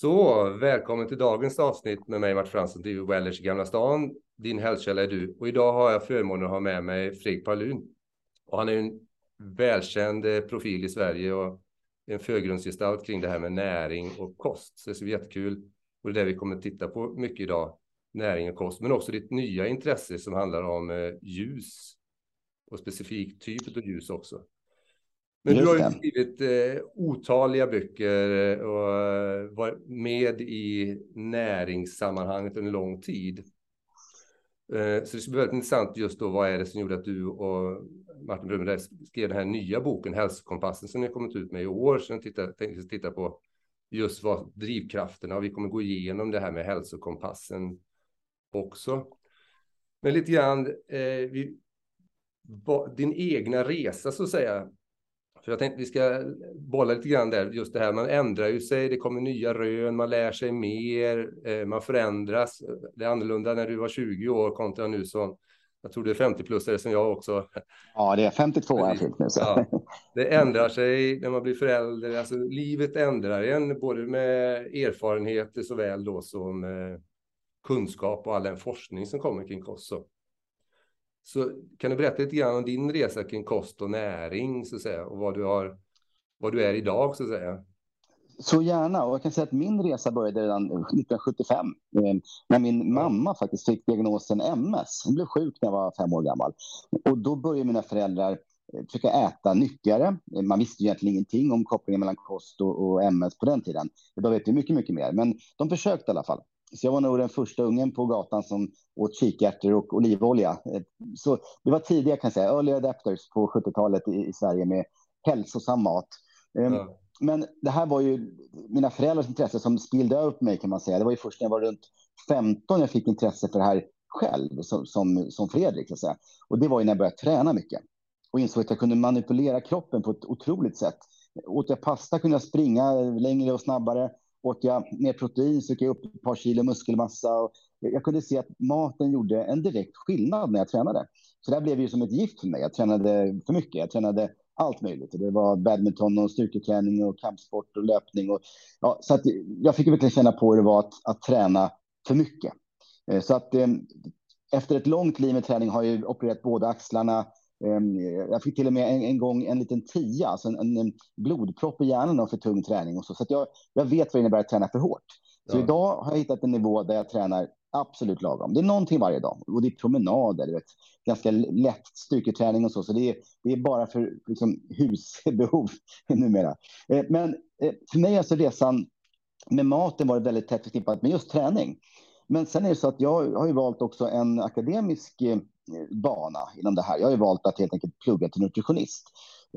Så välkommen till dagens avsnitt med mig Mart Fransson till Wellers i Gamla stan. Din hälsokälla är du och idag har jag förmånen att ha med mig Fredrik Palun. Och han är en välkänd eh, profil i Sverige och en förgrundsgestalt kring det här med näring och kost. Så det är bli jättekul och det är det vi kommer att titta på mycket idag. Näring och kost, men också ditt nya intresse som handlar om eh, ljus och specifik typ av ljus också. Men Just du har ju skrivit eh, otaliga böcker eh, och eh, varit med i näringssammanhanget under lång tid. Eh, så det ska bli väldigt intressant just då, vad är det som gjorde att du och Martin Brunberg skrev den här nya boken Hälsokompassen som ni har kommit ut med i år. Så jag tittar, tänkte titta på just vad drivkrafterna och vi kommer gå igenom det här med hälsokompassen också. Men lite grann eh, vi, din egna resa så att säga för jag tänkte vi ska bolla lite grann där, just det här, man ändrar ju sig, det kommer nya rön, man lär sig mer, eh, man förändras. Det är annorlunda när du var 20 år kontra nu som, jag tror det är 50-plussare som jag också. Ja, det är 52 jag fyllt nu. Så. Ja, det ändrar sig när man blir förälder, alltså livet ändrar en, både med erfarenheter såväl då som eh, kunskap och all den forskning som kommer kring kost. Så kan du berätta lite grann om din resa kring kost och näring så att säga, och vad du, har, vad du är idag så att säga? Så gärna. Och jag kan säga att min resa började redan 1975 eh, när min mamma faktiskt fick diagnosen MS. Hon blev sjuk när jag var fem år gammal. Och då började mina föräldrar eh, försöka äta nyttigare. Man visste egentligen ingenting om kopplingen mellan kost och, och MS på den tiden. Idag vet vi mycket, mycket mer. Men de försökte i alla fall. Så jag var nog den första ungen på gatan som åt kikärtor och olivolja. Eh, så det var tidiga, kan jag säga, early adapters på 70-talet i, i, Sverige med hälsosam mat. Ja. Men det här var ju mina föräldrars intresse som spillde på mig kan man säga. Det var ju först när jag var runt 15 jag fick intresse för det här själv som, som, som Fredrik. Så. Och det var ju när jag började träna mycket och insåg att jag kunde manipulera kroppen på ett otroligt sätt. Åt jag pasta kunde jag springa längre och snabbare. Åt jag mer protein så fick jag upp ett par kilo muskelmassa. Och jag kunde se att maten gjorde en direkt skillnad när jag tränade. Så det blev ju som ett gift för mig. Jag tränade för mycket. Jag tränade allt möjligt. Det var badminton och styrketräning och kampsport och löpning. Och, ja, så att jag fick verkligen känna på hur det var att, att träna för mycket. Eh, så att eh, efter ett långt liv med träning har jag opererat båda axlarna, jag fick till och med en, en gång en liten tia, alltså en, en blodpropp i hjärnan av för tung träning och så. Så jag, jag vet vad det innebär att träna för hårt. Så ja. idag har jag hittat en nivå där jag tränar absolut lagom. Det är någonting varje dag och det är promenader, vet, ganska lätt styrketräning och så. Så det är, det är bara för liksom, husbehov numera. Eh, men eh, för mig har alltså resan med maten varit väldigt tätt förknippat med just träning. Men sen är det så att jag har ju valt också en akademisk eh, bana inom det här. Jag har ju valt att helt enkelt plugga till nutritionist.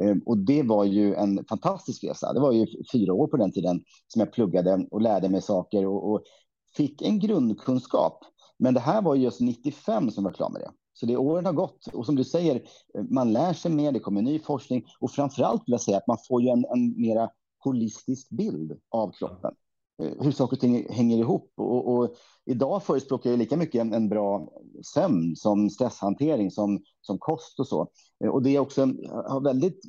Ehm, och det var ju en fantastisk resa. Det var ju fyra år på den tiden som jag pluggade och lärde mig saker och, och fick en grundkunskap. Men det här var just 95 som var klar med det. Så det åren har gått och som du säger, man lär sig mer, det kommer ny forskning och framför allt vill jag säga att man får ju en, en mera holistisk bild av kroppen. Eh, hur saker och ting hänger ihop. Och, och idag förespråkar jag lika mycket en, en, bra sömn som stresshantering, som, som kost och så. Eh, och det är också har väldigt,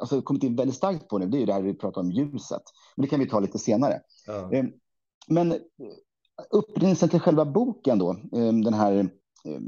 alltså kommit in väldigt starkt på nu, det är ju det här vi pratar om ljuset. Men det kan vi ta lite senare. Ja. Eh, men upprinnelsen till själva boken då, den här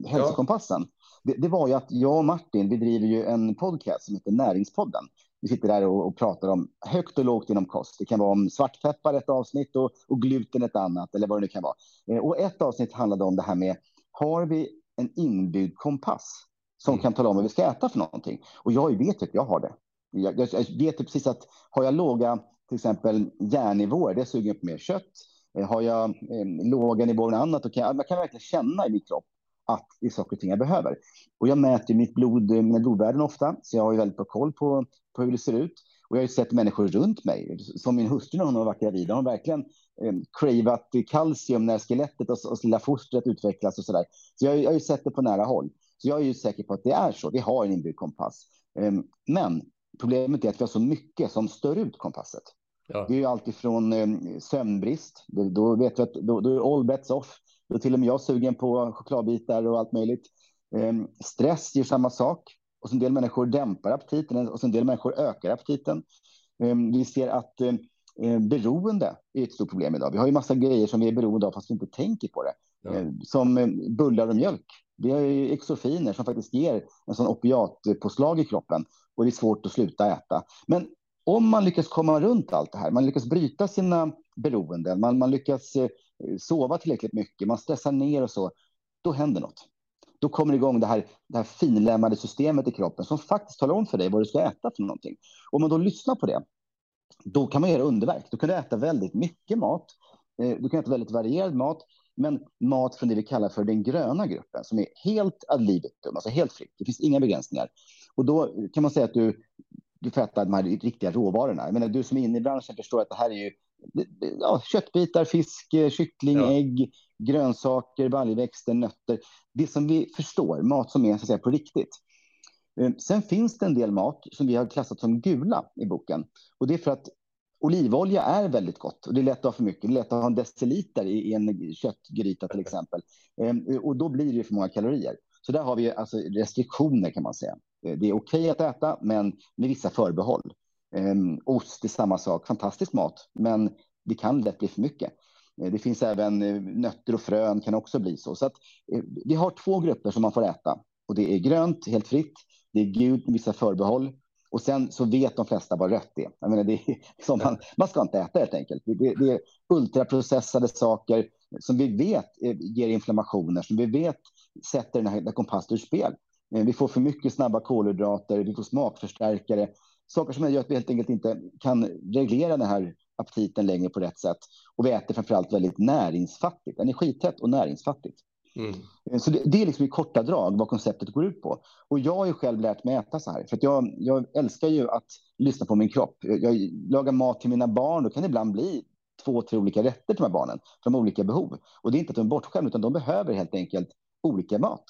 hälsokompassen, ja. det, det, var ju att jag och Martin, vi driver ju en podcast som heter Näringspodden. Vi sitter där och, och, pratar om högt och lågt inom kost. Det kan vara om svartpeppar ett avsnitt och, och gluten ett annat eller vad det nu kan vara. Eh, och ett avsnitt handlade om det här med har vi en inbyggd kompass som mm. kan tala om vad vi ska äta för någonting? Och jag vet att jag har det. Jag, jag, jag vet precis att har jag låga till exempel järnnivåer, det suger upp mer kött. Eh, har jag eh, låga nivåer än annat, då kan jag, jag kan verkligen känna i min kropp att det är saker och ting jag behöver. Och jag mäter mitt blod, mina blodvärden ofta, så jag har ju väldigt bra koll på, på hur det ser ut. Och jag har ju sett människor runt mig, som min hustru när hon har varit gravid, hon har verkligen eh, cravat kalcium när skelettet och, och lilla fostret utvecklas och så där. Så jag, jag har ju sett det på nära håll. Så jag är ju säker på att det är så. Vi har en inbyggd kompass. Eh, men problemet är att vi har så mycket som stör ut kompasset. Ja. Det är ju alltifrån eh, sömnbrist. Då, då vet vi att då, då är all bets off. Då är till och med jag sugen på chokladbitar och allt möjligt. Ehm, stress ger samma sak. Och en del människor dämpar aptiten och en del människor ökar aptiten. Ehm, vi ser att ehm, Eh, beroende är ett stort problem idag. Vi har ju massa grejer som vi är beroende av fast vi inte tänker på det. Ja. Som bullar och mjölk. Det är ju exofiner som faktiskt ger en sån opiatpåslag i kroppen och det är svårt att sluta äta. Men om man lyckas komma runt allt det här, man lyckas bryta sina beroenden, man, man lyckas eh, sova tillräckligt mycket, man stressar ner och så, då händer något. Då kommer igång det här, det här finlämmade systemet i kroppen som faktiskt talar om för dig vad du ska äta för någonting. Om man då lyssnar på det, då kan man göra underverk. Då kan du äta väldigt mycket mat. Eh, du kan äta väldigt varierad mat, men mat från det vi kallar för den gröna gruppen som är helt ad libitum, alltså helt fritt. Det finns inga begränsningar. Och då kan man säga att du, du får äta de här riktiga råvarorna. Jag menar, du som är inne i branschen förstår att det här är ju ja, köttbitar, fisk, eh, kyckling, ja. ägg, grönsaker, baljväxter, nötter. Det som vi förstår, mat som är så säga, på riktigt. Eh, sen finns det en del mat som vi har klassat som gula i boken. Och det är för att olivolja är väldigt gott och det är lätt att ha för mycket. Det är lätt att ha en deciliter i en köttgryta till exempel. Eh, och då blir det för många kalorier. Så där har vi alltså restriktioner kan man säga. Eh, det är okej att äta, men med vissa förbehåll. Ehm, ost är samma sak, fantastisk mat, men det kan lätt bli för mycket. Eh, det finns även eh, nötter och frön kan också bli så. Så att vi har två grupper som man får äta och det är grönt helt fritt det är gult med vissa förbehåll. Och sen så vet de flesta vad rött är. Jag menar, det är som man, man ska inte äta helt enkelt. Det, det är ultraprocessade saker som vi vet ger inflammationer, som vi vet sätter den här kompassen ur spel. Eh, vi får för mycket snabba kolhydrater, vi får smakförstärkare, saker som gör att vi helt enkelt inte kan reglera den här aptiten längre på rätt sätt. Och vi äter framförallt väldigt näringsfattigt, energitätt och näringsfattigt. Mm. Eh, så det, det, är liksom i korta drag vad konceptet går ut på. Och jag har ju själv lärt mig äta så här, för jag, jag älskar ju att lyssna på min kropp. Jag lagar mat till mina barn, då kan det ibland bli två, tre olika rätter till de här barnen, för de har olika behov. Och det är inte att de är bortskämda, utan de behöver helt enkelt olika mat.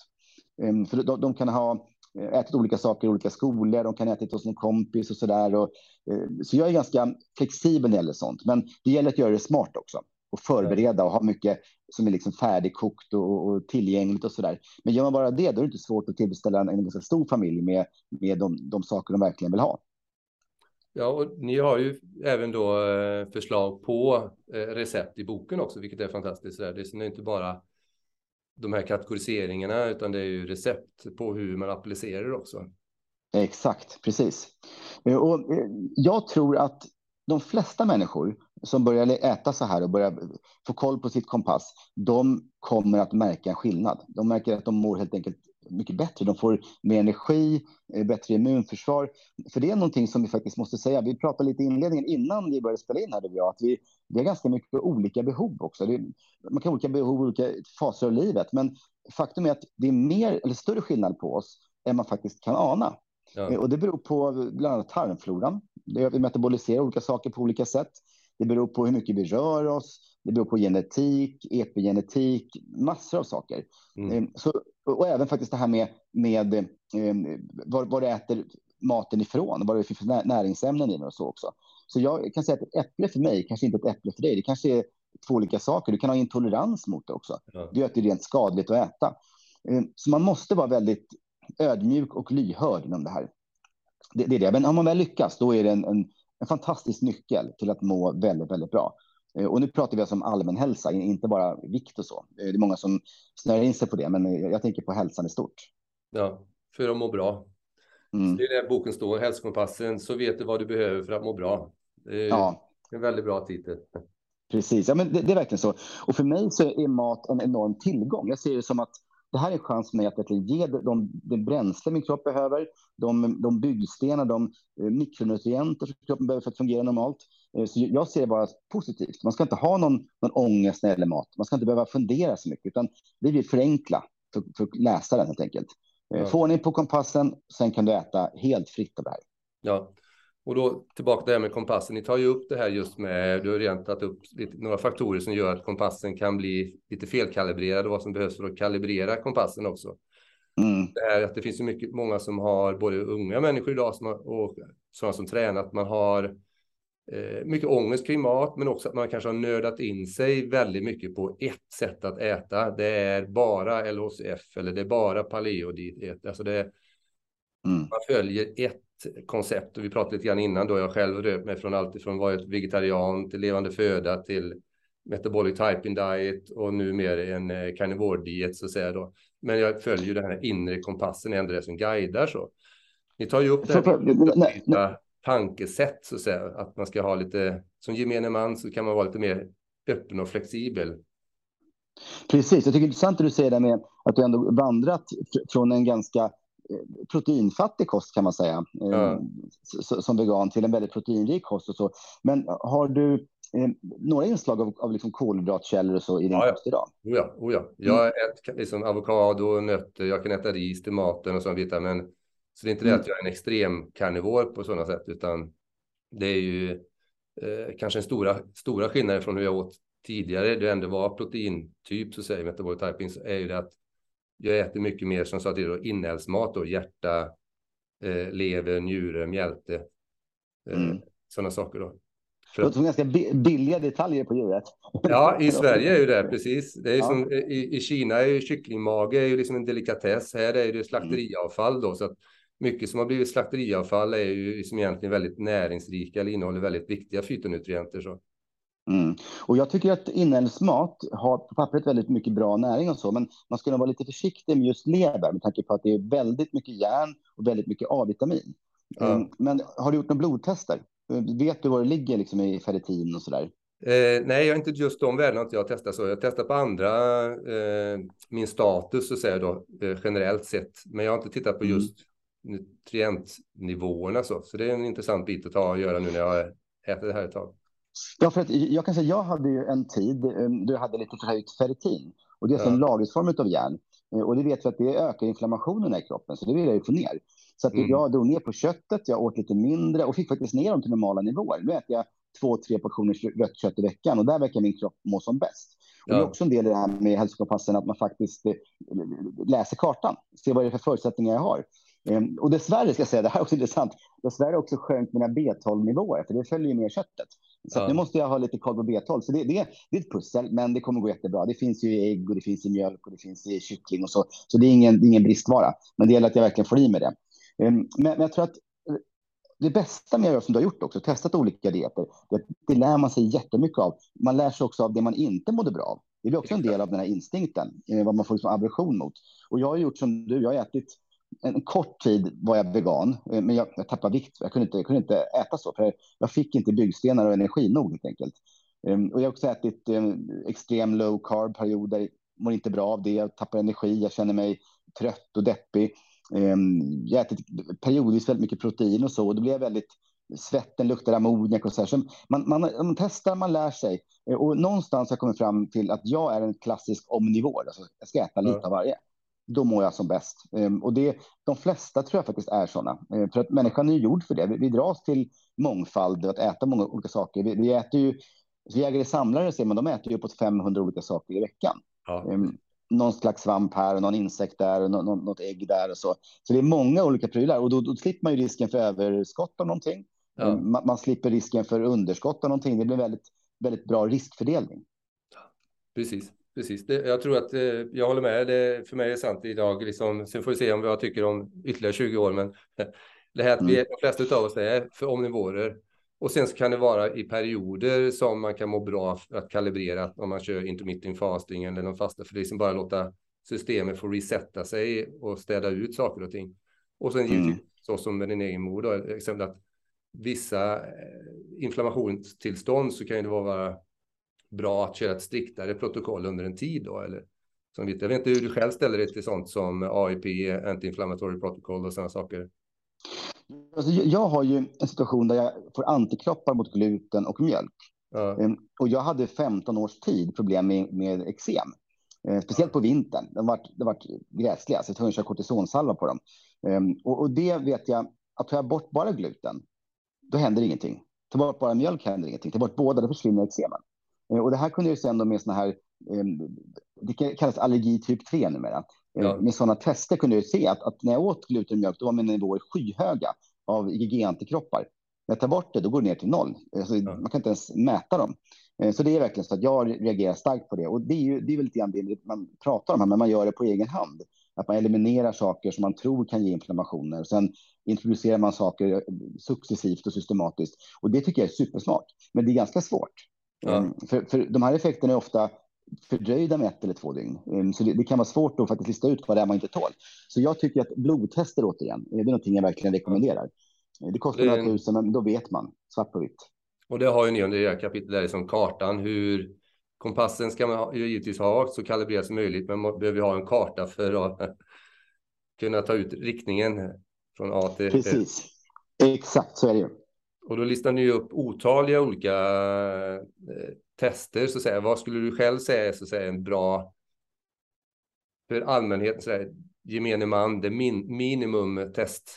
Ehm, för de, de, kan ha eh, ätit olika saker i olika skolor, de kan ha ätit hos en kompis och så där. Och, eh, så jag är ganska flexibel när det gäller sånt, men det gäller att göra det smart också och förbereda och ha mycket som är liksom färdigkokt och, och tillgängligt och så där. Men gör man bara det, då är det inte svårt att tillfredsställa en, en ganska stor familj med, med de, de saker de verkligen vill ha. Ja, och ni har ju även då eh, förslag på recept i boken också, vilket är fantastiskt. Det är inte bara de här kategoriseringarna, utan det är ju recept på hur man applicerar det också. Exakt, precis. Eh, och eh, jag tror att de flesta människor som börjar äta så här och börjar få koll på sitt kompass, de kommer att märka en skillnad. De märker att de mår helt enkelt mycket bättre. De får mer energi, eh, bättre immunförsvar. För det är någonting som vi faktiskt måste säga. Vi pratade lite i inledningen innan vi började spela in här, du att vi, vi har ganska mycket olika behov också. Det, man kan ha olika behov i olika faser av livet, men faktum är att det är mer eller större skillnad på oss än man faktiskt kan ana. Ja. Eh, och det beror på bland annat tarmfloran. Vi metaboliserar olika saker på olika sätt. Det beror på hur mycket vi rör oss. Det beror på genetik, epigenetik, massor av saker. Mm. Eh, så, och även faktiskt det här med, med eh, var, var du äter maten ifrån, vad det finns för näringsämnen i den och så också. Så jag kan säga att ett äpple för mig kanske inte är ett äpple för dig. Det kanske är två olika saker. Du kan ha intolerans mot det också. Ja. Det gör att det är rent skadligt att äta. Så man måste vara väldigt ödmjuk och lyhörd inom det här. Det, det är det. Men om man väl lyckas, då är det en, en, en fantastisk nyckel till att må väldigt, väldigt bra. Eh, och nu pratar vi alltså om allmän hälsa, inte bara vikt och så. Eh, det är många som snöar in sig på det, men jag tänker på hälsan i stort. Ja, för att må bra. Mm. det är där boken står, Hälsokompassen, så vet du vad du behöver för att må bra. ja. En väldigt bra titel. Precis, ja, men det, det, är verkligen så. Och för mig så är mat en enorm tillgång. Jag ser det som att det här är en chans för mig att ge de, de bränsle min kropp behöver, de, de byggstenar, de eh, mikronutrienter som kroppen behöver för att fungera normalt. Eh, så jag ser det bara positivt. Man ska inte ha någon, någon ångest när det gäller mat. Man ska inte behöva fundera så mycket, utan det blir förenkla för, för läsaren helt enkelt. Eh, ja. Få ordning på kompassen, sen kan du äta helt fritt av det här. Ja, och då tillbaka till det här med kompassen. Ni tar ju upp det här just med, du har redan tagit upp lite, några faktorer som gör att kompassen kan bli lite felkalibrerad och vad som behövs för att kalibrera kompassen också. Mm. Det här att det finns så mycket, många som har, både unga människor idag som har, och sådana som tränar, att man har mycket ångest kring mat, men också att man kanske har nördat in sig väldigt mycket på ett sätt att äta. Det är bara LHCF eller det är bara paleodiet. Alltså det, mm. Man följer ett koncept och vi pratade lite grann innan då jag själv rört mig från allt ifrån varit vegetarian till levande föda till metabolic typing diet och nu mer en eh, carnivore diet så att säga då. Men jag följer den här inre kompassen ändå det som guidar så. Ni tar ju upp det här tankesätt så att säga, att man ska ha lite, som gemene man så kan man vara lite mer öppen och flexibel. Precis, jag tycker det är intressant att du säger det med att du ändå vandrat från en ganska eh, proteinfattig kost kan man säga, ja. som vegan till en väldigt proteinrik kost och så. Men har du eh, några inslag av, av liksom kolhydratkällor och så i din ja, kost idag? Oh ja, oh ja. Jag mm. äter liksom avokado, nötter, jag kan äta ris till maten och sånt men så det är inte det mm. att jag är en extrem karnivor på sådana sätt, utan det är ju eh, kanske en stora, stora skillnaden från hur jag åt tidigare. Det ändå var proteintyp, så säger metabolic typing, så är ju det att jag äter mycket mer som sa till inälvsmat då, hjärta, eh, lever, njure, mjälte, eh, mm. sådana saker då. För det låter som ganska billiga detaljer på djuret. Ja, i Sverige är ju det precis. Det är ja. som, i, I Kina är ju kycklingmage är ju liksom en delikatess. Här är det slakteriavfall då, så att mycket som har blivit slakteriavfall är ju liksom egentligen väldigt näringsrika eller innehåller väldigt viktiga fytonutrienter. Så. Mm. Och jag tycker att inälvsmat har på pappret väldigt mycket bra näring och så, men man ska nog vara lite försiktig med just lever med tanke på att det är väldigt mycket järn och väldigt mycket A-vitamin. Mm. Men har du gjort några blodtester? Vet du var det ligger liksom i ferritin och så där? Eh, nej, jag har inte just de värdena inte jag testat så. Jag testar på andra, eh, min status så att säga då, eh, generellt sett. Men jag har inte tittat på mm. Nutrientnivåerna så. Så det är en intressant bit att ta och göra nu när jag äter det här ett tag. Ja, för att jag kan säga, jag hade ju en tid då jag hade lite förhöjt ferritin och det är ja. en lagringsform av järn. Eh, och det vet vi att det ökar inflammationen i kroppen, så det vill jag ju få ner. Så att mm. jag drog ner på köttet, jag åt lite mindre och fick faktiskt ner dem till normala nivåer. Nu äter jag två, tre portioner rött kött i veckan och där verkar min kropp må som bäst. Och ja. Det är också en del i det här med hälsokompassen, att man faktiskt eh, läser kartan, ser vad det är för förutsättningar jag har. Ehm, och dessvärre ska jag säga, det här är också intressant, dessvärre också sjönk mina B12-nivåer, för det följer med köttet. Så ja. nu måste jag ha lite koll på B12. Så det, det, det, är ett pussel, men det kommer gå jättebra. Det finns ju i ägg och det finns i mjölk och det finns i kyckling och så. Så det är ingen, ingen bristvara. Men det gäller att jag verkligen får i mig det. Ehm, men, men jag tror att det bästa med att göra som du har gjort också, testat olika dieter, det, det lär man sig jättemycket av. Man lär sig också av det man inte mådde bra av. Det blir också en del av den här instinkten, eh, vad man får liksom aversion mot. Och jag har gjort som du, jag har ätit en kort tid var jag vegan, eh, men jag, jag tappade vikt. Jag kunde, inte, jag kunde inte äta så, för jag fick inte byggstenar och energi nog helt enkelt. Um, och jag har också ätit um, extrem low carb perioder, mår inte bra av det, jag tappar energi, jag känner mig trött och deppig. Um, jag har ätit periodvis väldigt mycket protein och så, och då blir jag väldigt svetten luktar ammoniak och så här. Så man, man, man testar, man lär sig. Eh, och någonstans har jag kommit fram till att jag är en klassisk omnivår. Alltså jag ska äta lite av varje då mår jag som bäst. Ehm, och det, de flesta tror jag faktiskt är sådana. Ehm, för att människan är gjord för det. Vi, vi dras till mångfald och att äta många olika saker. Vi, vi äter ju, jägare samlare ser man, de äter ju uppåt 500 olika saker i veckan. Ja. Um, någon slags svamp här och någon insekt där och någon, något ägg där och så. Så det är många olika prylar och då, då slipper man ju risken för överskott av någonting. Ja. Man, man, slipper risken för underskott av någonting. Det blir väldigt, väldigt bra riskfördelning. Precis. Precis, det, jag tror att eh, jag håller med. Det för mig är sant idag. Liksom, sen får vi se om vad jag tycker om ytterligare 20 år. Men det här att vi, mm. de flesta av oss är för omnivåer. Och sen så kan det vara i perioder som man kan må bra för att kalibrera om man kör intermittent fasting eller någon fasta. För det är liksom bara låta systemet få resetta sig och städa ut saker och ting. Och sen givetvis mm. så som med din egen mor då, exempel att vissa eh, inflammationstillstånd så kan det vara bra att köra ett striktare protokoll under en tid då? Eller, som, jag vet inte hur du själv ställer dig till sånt som AIP, anti-inflammatory protocol och sådana saker. Alltså, jag har ju en situation där jag får antikroppar mot gluten och mjölk. Ja. Ehm, och jag hade 15 års tid problem med, med eksem. Ehm, speciellt på vintern. De var, de var gräsliga, så jag tvungen att köra kortisonsalva på dem. Ehm, och, och, det vet jag, att tar jag bort bara gluten, då händer ingenting. Tar bort bara mjölk händer ingenting. Tar bort båda, då försvinner eksemen. Eh, och det här kunde jag se ändå med såna här, ehm, det kallas allergi typ 3 numera. Eh, ja. Med sådana tester kunde jag se att, att när jag åt glutenmjölk, då var mina nivåer skyhöga av IgG-antikroppar. När jag tar bort det, då går det ner till noll. Alltså, ja. Man kan inte ens mäta dem. Eh, så det är verkligen så att jag reagerar starkt på det. Och det är ju det är väl lite grann det man pratar om här, men man gör det på egen hand. Att man eliminerar saker som man tror kan ge inflammationer. Sen introducerar man saker successivt och systematiskt. Och det tycker jag är supersmart. Men det är ganska svårt. Ja. Ehm, för, för de här effekterna är ofta fördröjda med ett eller två dygn. Ehm, så det, det, kan vara svårt att faktiskt lista ut vad det är man inte tål. Så jag tycker att blodtester återigen, det är någonting jag verkligen rekommenderar. Det kostar det... några tusen, men då vet man svart på vitt. Och det har ju ni under det här kapitlet där som kartan hur kompassen ska man ju givetvis ha så kalibrerat som möjligt, men man behöver ha en karta för att kunna ta ut riktningen från A till Precis. Exakt så är det ju. Och då listar ni upp otaliga olika eh, tester så att säga. Vad skulle du själv säga är så att säga en bra för allmänheten, så här, gemene man, det min, minimum test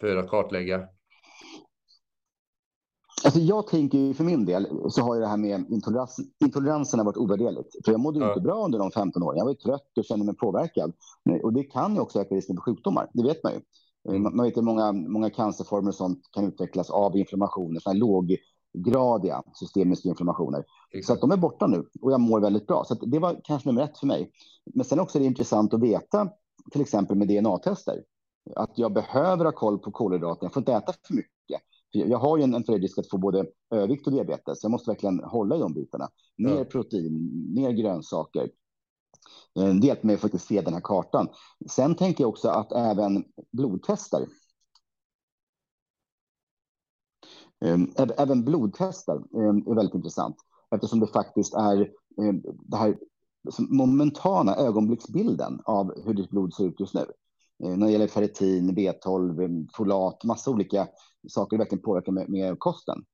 för att kartlägga? Alltså jag tänker för min del så har ju det här med intolerans, intoleranserna varit ovärderligt. För jag mådde ja. inte bra under de 15 åren. Jag var trött och kände mig påverkad. Och det kan ju också öka risken för sjukdomar. Det vet man ju. Mm. Man vet att många, många cancerformer och sånt kan utvecklas av inflammationer, sådana låggradiga systemiska inflammationer. Exakt. Så att de är borta nu och jag mår väldigt bra. Så det var kanske nummer ett för mig. Men sen också är det intressant att veta, till exempel med DNA-tester, att jag behöver ha koll på kolhydrater. Jag får inte äta för mycket. Jag har ju en, en risk att få både övervikt och diabetes. Jag måste verkligen hålla i de bitarna. Mer ja. protein, mer grönsaker. Eh, det hjälper mig att faktiskt se den här kartan. Sen tänker jag också att även blodtester. Ehm, även blodtester ehm, är väldigt intressant eftersom det faktiskt är ehm, det här momentana ögonblicksbilden av hur ditt blod ser ut just nu. När det gäller ferritin, B12, folat, massa olika saker verkligen påverkar med, med kosten.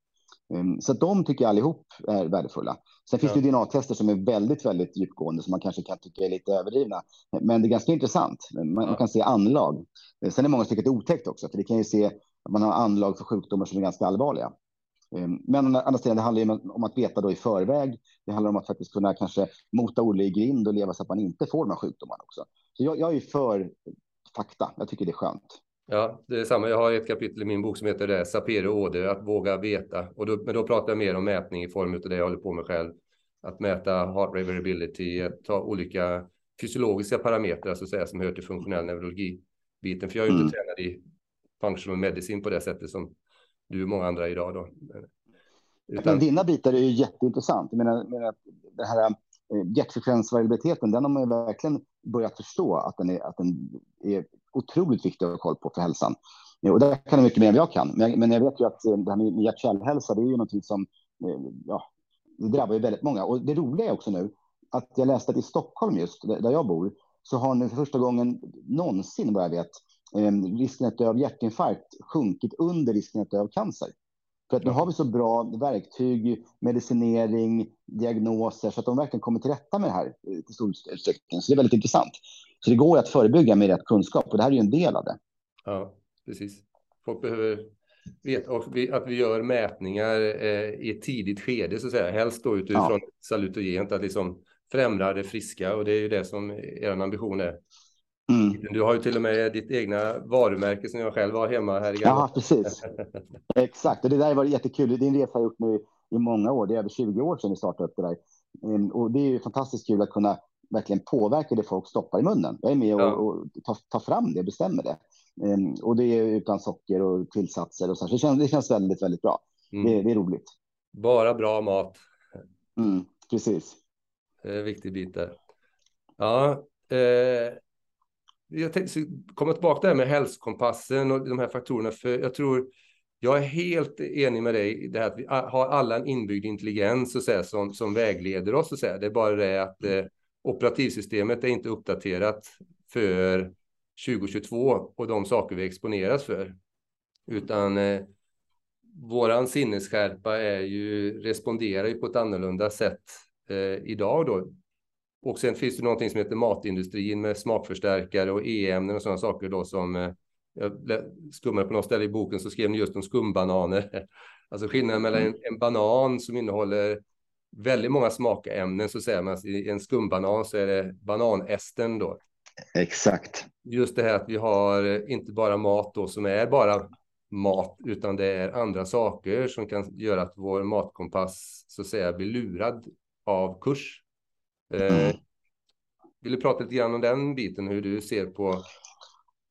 Ehm, så de tycker jag allihop är värdefulla. Sen finns ja. det DNA-tester som är väldigt, väldigt djupgående som man kanske kan tycka är lite överdrivna. Men det är ganska intressant. Man, ja. kan se anlag. Ehm, sen är många som tycker att det är otäckt också, för det kan ju se att man har anlag för sjukdomar som är ganska allvarliga. Ehm, men andra sidan, det handlar om att veta då i förväg. Det handlar om att faktiskt kunna kanske mota Olle i grind och leva så att man inte får de här sjukdomarna också. Så jag, jag är för fakta. Jag tycker det är skönt. Ja, det är samma. Jag har ett kapitel i min bok som heter det, Sapere Åde, att våga veta. Och då, men då pratar jag mer om mätning i form av det jag håller på med själv. Att mäta heart rate variability, ta olika fysiologiska parametrar så att säga, som hör till funktionell neurologi-biten. För jag är ju mm. inte tränad i functional medicin på det sättet som du och många andra idag. Då. Utan... Men dina bitar är ju jätteintressant. Jag menar, menar det här eh, hjärtfrekvensvariabiliteten, den har man ju verkligen börjat förstå att den är, att den är otroligt viktig att ha koll på för hälsan. Eh, och där kan jag mycket mer än jag kan. Men jag, men jag vet ju att eh, det här med hjärt-kärlhälsa, det är ju någonting som eh, ja, det drabbar ju väldigt många. Och det roliga är också nu att jag läste att i Stockholm just, där jag bor, så har nu för första gången någonsin, vad jag vet, risken att dö av hjärtinfarkt sjunkit under risken att dö av cancer. För att nu har vi så bra verktyg, medicinering, diagnoser, så att de verkligen kommer till rätta med det här till stor utsträckning. Så det är väldigt intressant. Så det går att förebygga med rätt kunskap och det här är ju en del av det. Ja, precis. Folk behöver veta att vi gör mätningar eh, i ett tidigt skede, så att säga. Helst då utifrån ja. salutogent, att liksom främja det friska och det är ju det som er ambition är. Mm. Du har ju till och med ditt egna varumärke som jag själv har hemma här i Gamla. Ja, precis. Exakt, och det där var jättekul. Det är en resa jag gjort nu i många år. Det är över 20 år sedan vi startade upp det där. Mm, och det är ju fantastiskt kul att kunna verkligen påverka det folk stoppar i munnen. Jag är med och, ja. och tar, tar, fram det, bestämmer det. Um, och det är utan socker och tillsatser och så. så det, känns, det känns väldigt, väldigt bra. Mm. Det, det, är roligt. Bara bra mat. Mm, precis. Det är en viktig bit där. Ja, eh, jag tänkte komma tillbaka där med hälsokompassen och de här faktorerna, för jag tror jag är helt enig med dig i det här att vi har alla en inbyggd intelligens så säga, som, som vägleder oss. Så säga. Det är bara det att eh, operativsystemet är inte uppdaterat för 2022 och de saker vi exponeras för. Utan eh, våran sinnesskärpa är ju, responderar ju på ett annorlunda sätt eh, idag då. Och sen finns det någonting som heter matindustrin med smakförstärkare och e-ämnen och sådana saker då som eh, jag skummade på något ställe i boken så skrev ni just om skumbananer. Alltså skillnaden mellan en, en banan som innehåller väldigt många smakämnen så säger man i en skumbanan så är det bananästen då. Exakt. Just det här att vi har inte bara mat då som är bara mat, utan det är andra saker som kan göra att vår matkompass så att säga blir lurad av kurs. Eh, mm. vill du prata lite grann om den biten, hur du ser på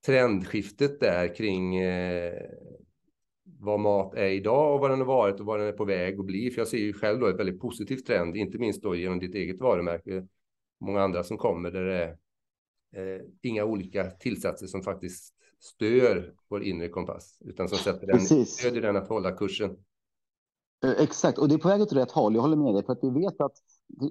trendskiftet där kring eh, vad mat är idag och vad den har varit och vad den är på väg att bli. För jag ser ju själv då ett väldigt positivt trend, inte minst då genom ditt eget varumärke. Många andra som kommer där det är eh, inga olika tillsatser som faktiskt stör vår inre kompass, utan som sätter den, stödjer den att hålla kursen. Eh, exakt, och det är på väg åt rätt håll. Jag håller med dig, för att vi vet att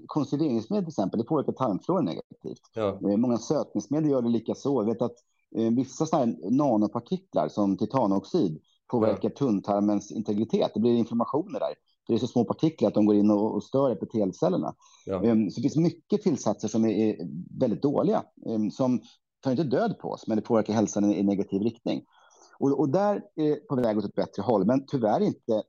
konserveringsmedel till exempel, det påverkar tarmfloran negativt. Ja. Eh, många sötningsmedel gör det lika så. Jag vet att eh, vissa sådana nanopartiklar som titanoxid påverkar tunntarmens integritet. Det blir inflammationer där. Det är så små partiklar att de går in och, och stör epitelcellerna. Ja. Ehm, så det finns mycket tillsatser som är, är väldigt dåliga, ehm, som tar inte död på oss, men det påverkar hälsan i, i negativ riktning. Och, och, där är på väg åt ett bättre håll, men tyvärr inte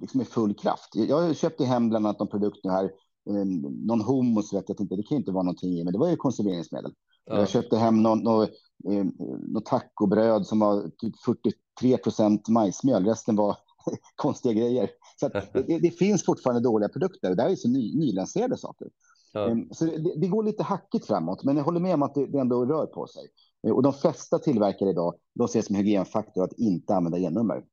liksom i full kraft. Jag köpte hem bland annat någon produkt nu här, ehm, någon hummus vet jag inte, det kan inte vara någonting i, men det var ju konserveringsmedel. Ja. Jag köpte hem någon, någon, någon tacobröd som var typ 40 3 majsmjöl, resten var konstiga grejer. Så det, det, finns fortfarande dåliga produkter. Det här är så ny, nylanserade saker. Ja. Ehm, så det, det, går lite hackigt framåt, men jag håller med om att det, det ändå rör på sig. Ehm, och de flesta tillverkare idag, de ser som hygienfaktor att inte använda e-nummer.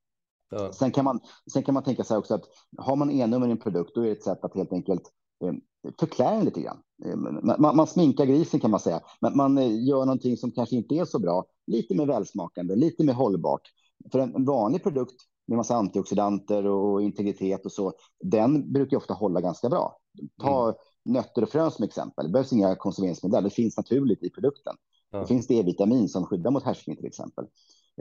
Ja. Sen, kan man, sen kan man tänka sig också att har man e-nummer i en produkt, då är det ett sätt att helt enkelt ehm, förklä den lite grann. Man, man, sminkar grisen kan man säga. Man, man gör någonting som kanske inte är så bra, lite mer välsmakande, lite mer hållbart. För en, en vanlig produkt med massa antioxidanter och integritet och så, den brukar ofta hålla ganska bra. Ta mm. nötter och frön som exempel. Det behövs inga konserveringsmedel. Det finns naturligt i produkten. Ja. Det finns D-vitamin som skyddar mot härskning till exempel.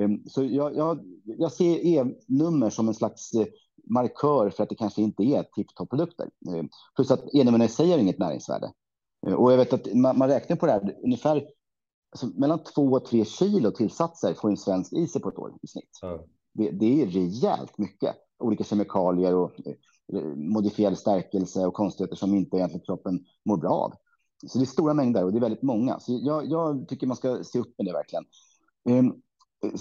Um, så jag, jag, jag ser E-nummer som en slags eh, markör för att det kanske inte är tipptopp-produkter. Um, plus att E-numren har inget näringsvärde. Uh, och jag vet att man, man räknar på det här ungefär alltså mellan två och tre kilo tillsatser får en svensk i sig på ett år i snitt. Ja det, det är rejält mycket olika kemikalier och eh, modifierad stärkelse och konstigheter som inte egentligen kroppen mår bra av. Så det är stora mängder och det är väldigt många. Så jag, jag tycker man ska se upp med det verkligen. Um,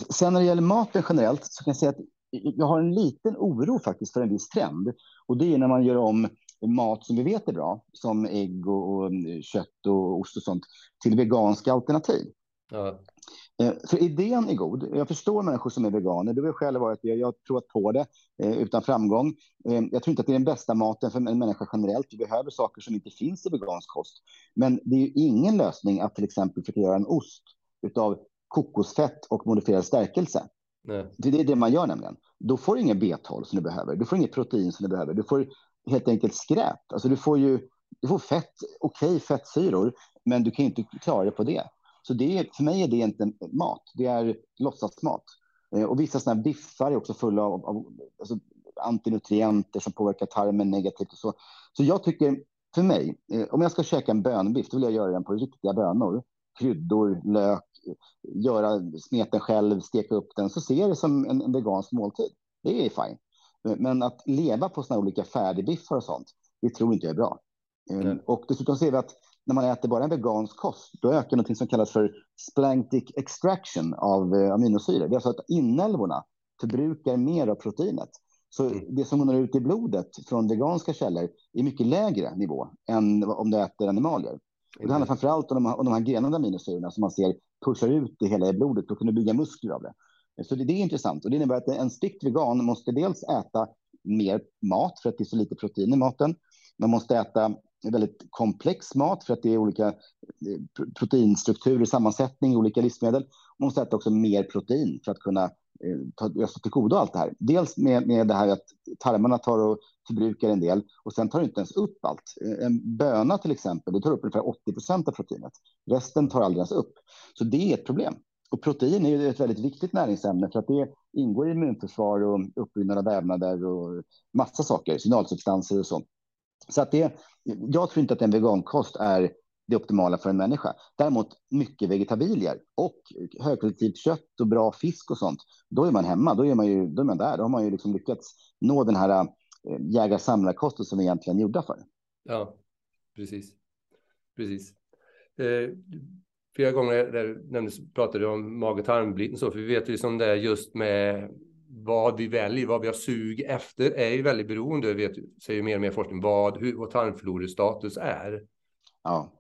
sen när det gäller maten generellt så kan jag säga att jag har en liten oro faktiskt för en viss trend. Och det är när man gör om mat som vi vet är bra, som ägg och, och kött och ost och sånt, till veganska alternativ. Ja. Eh, för idén är god. Jag förstår människor som är veganer. Det har själv varit det. Jag har provat på det eh, utan framgång. Eh, jag tror inte att det är den bästa maten för en människa generellt. Vi behöver saker som inte finns i vegansk kost. Men det är ingen lösning att till exempel försöka göra en ost av kokosfett och modifierad stärkelse. Nej. Det är det man gör nämligen. Då får du ingen B12 som du behöver. Du får inget protein som du behöver. Du får helt enkelt skräp. Alltså du får ju du får fett, okej okay, fettsyror, men du kan inte klara dig på det. Så det är, för mig är det inte mat, det är låtsasmat. Eh, och vissa sådana biffar är också fulla av, av alltså, antinutrienter som påverkar tarmen negativt och så. Så jag tycker, för mig, eh, om jag ska käka en bönbiff, då vill jag göra den på riktiga bönor. Kryddor, lök, göra smeten själv, steka upp den, så ser jag det som en, en vegansk måltid. Det är fine. Men att leva på sådana olika färdigbiffar och sånt, det tror inte jag är bra. Mm. Och dessutom ser vi att när man äter bara en vegansk kost, då ökar något som kallas för splantic extraction av eh, aminosyror. Det är alltså att inälvorna förbrukar mer av proteinet. Så mm. det som når ut i blodet från veganska källor är mycket lägre nivå än om du äter animalier. Mm. Det handlar framför allt om de, om de här grenade aminosyrorna som man ser pushar ut det hela i blodet och kunna bygga muskler av det. Så det, det är intressant och det innebär att en strikt vegan måste dels äta mer mat för att det är så lite protein i maten. Man måste äta väldigt komplex mat för att det är olika eh, proteinstrukturer, sammansättning i olika livsmedel. Man måste äta också mer protein för att kunna eh, ta göra sig till godo allt det här. Dels med, med det här att tarmarna tar och förbrukar en del och sen tar det inte ens upp allt. Eh, en böna till exempel, det tar upp ungefär 80 procent av proteinet. Resten tar aldrig ens upp. Så det är ett problem. Och protein är ju ett väldigt viktigt näringsämne för att det ingår i immunförsvar och uppbyggnad av vävnader och massa saker, signalsubstanser och så. Så att det, jag tror inte att en vegankost är det optimala för en människa. Däremot mycket vegetabilier och högkvalitativt kött och bra fisk och sånt. Då är man hemma. Då är man ju då är man där. Då har man ju liksom lyckats nå den här eh, jägar-samlarkosten som vi egentligen gjorda för. Ja, precis. Precis. Eh, flera gånger där nämndes, pratade om mage tarmbiten så, för vi vet ju som det är just med vad vi väljer, vad vi har sug efter är ju väldigt beroende, vet, säger mer och mer forskning, vad, hur vår tarmflorestatus är. Ja.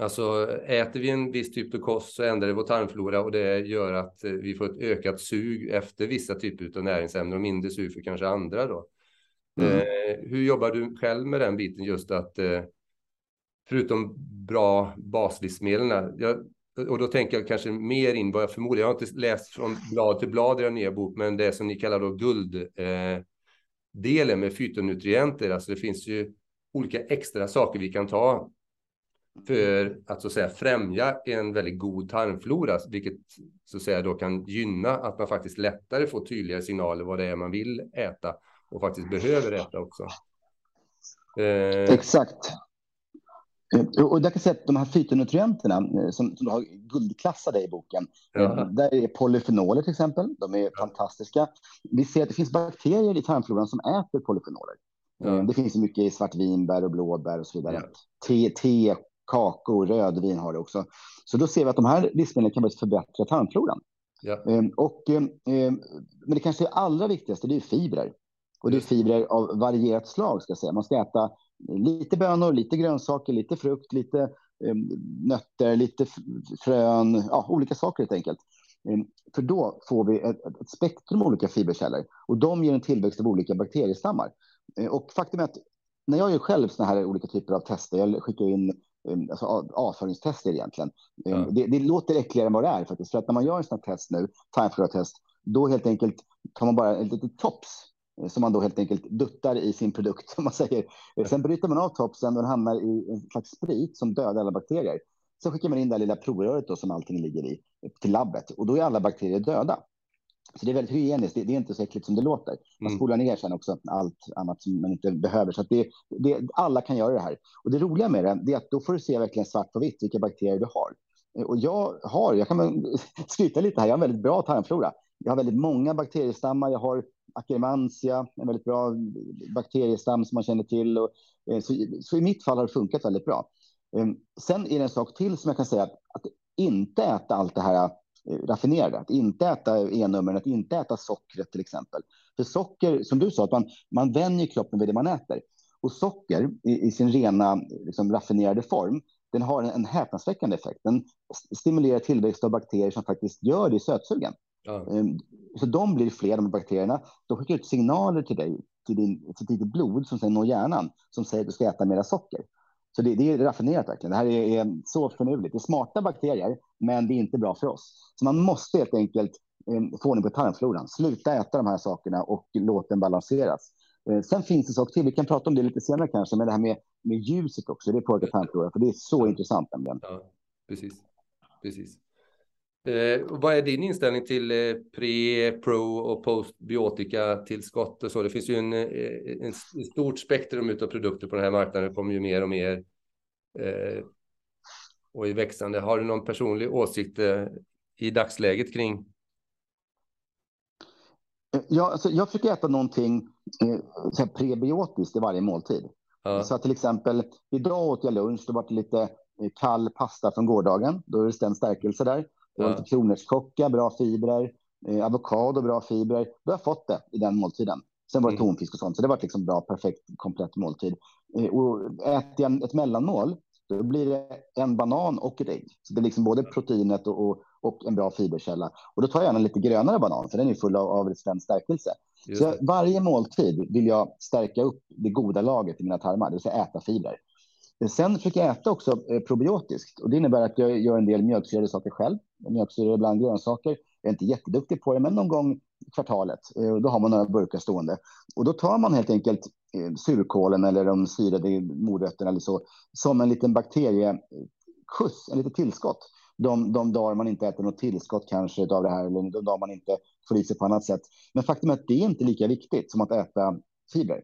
Alltså äter vi en viss typ av kost så ändrar det vår tarmflora och det gör att eh, vi får ett ökat sug efter vissa typer av näringsämnen och mindre sug för kanske andra då. Mm. Eh, hur jobbar du själv med den biten just att eh, förutom bra baslivsmedel, jag, och då tänker jag kanske mer in vad jag förmodar, jag har inte läst från blad till blad i den nya bok, men det som ni kallar då gulddelen eh, med fytonutrienter, alltså det finns ju olika extra saker vi kan ta för att så att säga främja en väldigt god tarmflora, vilket så att säga då kan gynna att man faktiskt lättare får tydligare signaler vad det är man vill äta och faktiskt behöver äta också. Eh... Exakt. Eh, och där kan säga att de här fytonutrienterna eh, som, som du har guldklassade i boken, ja. Eh, där är polyfenoler till exempel. De är ja. fantastiska. Vi ser att det finns bakterier i tarmfloran som äter polyfenoler. Ja. Det finns mycket i svartvinbär och blåbär och så vidare. Te, te, kakor, rödvin har det också. Så då ser vi att de här livsmedlen kan förbättra tarmfloran. Ja. Ehm, och, ehm, ehm, men det kanske allra viktigaste det är fibrer. Och det är fibrer av varierat slag. ska säga. Man ska äta lite bönor, lite grönsaker, lite frukt, lite nötter, lite frön, ja, olika saker helt enkelt. För då får vi ett, ett spektrum av olika fiberkällor och de ger en tillväxt av olika bakteriestammar. Och faktum är att när jag gör själv såna här olika typer av tester, jag skickar in Um, alltså avföringstester egentligen. Ja. Det, det, låter äckligare än vad det är faktiskt. För att när man gör en sån här test nu, timeflow-test, då helt enkelt tar man bara ett litet tops eh, som man då helt enkelt duttar i sin produkt, som man säger. Ja. Sen bryter man av topsen och den hamnar i en slags sprit som dödar alla bakterier. Så skickar man in det här lilla provröret då, som allting ligger i till labbet och då är alla bakterier döda. Så det är väldigt hygieniskt. Det, det, är inte så äckligt som det låter. Man mm. spolar ner sen också allt annat som man inte behöver. Så det, det, alla kan göra det här. Och det roliga med det är att då får du se verkligen svart på vitt vilka bakterier du har. Och jag har, jag kan skryta lite här, jag har en väldigt bra tarmflora. Jag har väldigt många bakteriestammar. Jag har Akkermansia, en väldigt bra bakteriestam som man känner till. Och, eh, så, så, i mitt fall har det funkat väldigt bra. Ehm, sen är det en sak till som jag kan säga att, att inte äta allt det här eh, raffinerade. Att inte äta E-numren, att inte äta sockret till exempel. För socker, som du sa, att man, man vänjer kroppen vid det man äter. Och socker i, i sin rena liksom, raffinerade form, den har en, en häpnadsväckande effekt. Den stimulerar tillväxt av bakterier som faktiskt gör dig sötsugen. Ehm, så de blir fler, de bakterierna. De skickar ut signaler till dig, till, din, till ditt blod som sen når hjärnan, som säger att du ska äta mera socker. Så det, det är raffinerat verkligen. Det här är, är, så förnuftigt. Det är smarta bakterier, men det är inte bra för oss. Så man måste helt enkelt eh, få ordning på tarmfloran. Sluta äta de här sakerna och låt den balanseras. Eh, sen finns det en sak till. Vi kan prata om det lite senare kanske, men det här med, med ljuset också. Det påverkar tarmfloran, för det är så ja. intressant nämligen. Ja, precis. precis. Eh, vad är din inställning till eh, pre, pro och postbiotika tillskott och så? Det finns ju en, eh, en, en stort spektrum av produkter på den här marknaden. Det kommer ju mer och mer eh, och i växande. Har du någon personlig åsikt eh, i dagsläget kring? Ja, alltså jag försöker äta någonting eh, prebiotiskt i varje måltid. Ja. Så till exempel idag åt jag lunch. Det var lite kall pasta från gårdagen. Då är det stärkelse där. Det var lite kronärtskocka, bra fibrer, eh, avokado, bra fibrer. Då har jag fått det i den måltiden. Sen var det mm. tonfisk och sånt, så det var liksom bra, perfekt, komplett måltid. Eh, och äter jag ett mellanmål, då blir det en banan och ett ägg. Så det är liksom både proteinet och, och, och en bra fiberkälla. Och då tar jag gärna lite grönare banan, för den är full av, av resistent stärkelse. Så jag, varje måltid vill jag stärka upp det goda laget i mina tarmar, det vill säga äta fibrer. Sen försöker jag äta också eh, probiotiskt och det innebär att jag gör en del mjölksyrade saker själv. Mjölksyrade ibland grönsaker. Jag är inte jätteduktig på det, men någon gång i kvartalet. Eh, då har man några burkar stående och då tar man helt enkelt eh, surkålen eller de syrade morötterna eller så som en liten bakterieskjuts, en litet tillskott. De, de dagar man inte äter något tillskott kanske av det här eller de dagar man inte får i sig på annat sätt. Men faktum är att det är inte lika viktigt som att äta fibrer.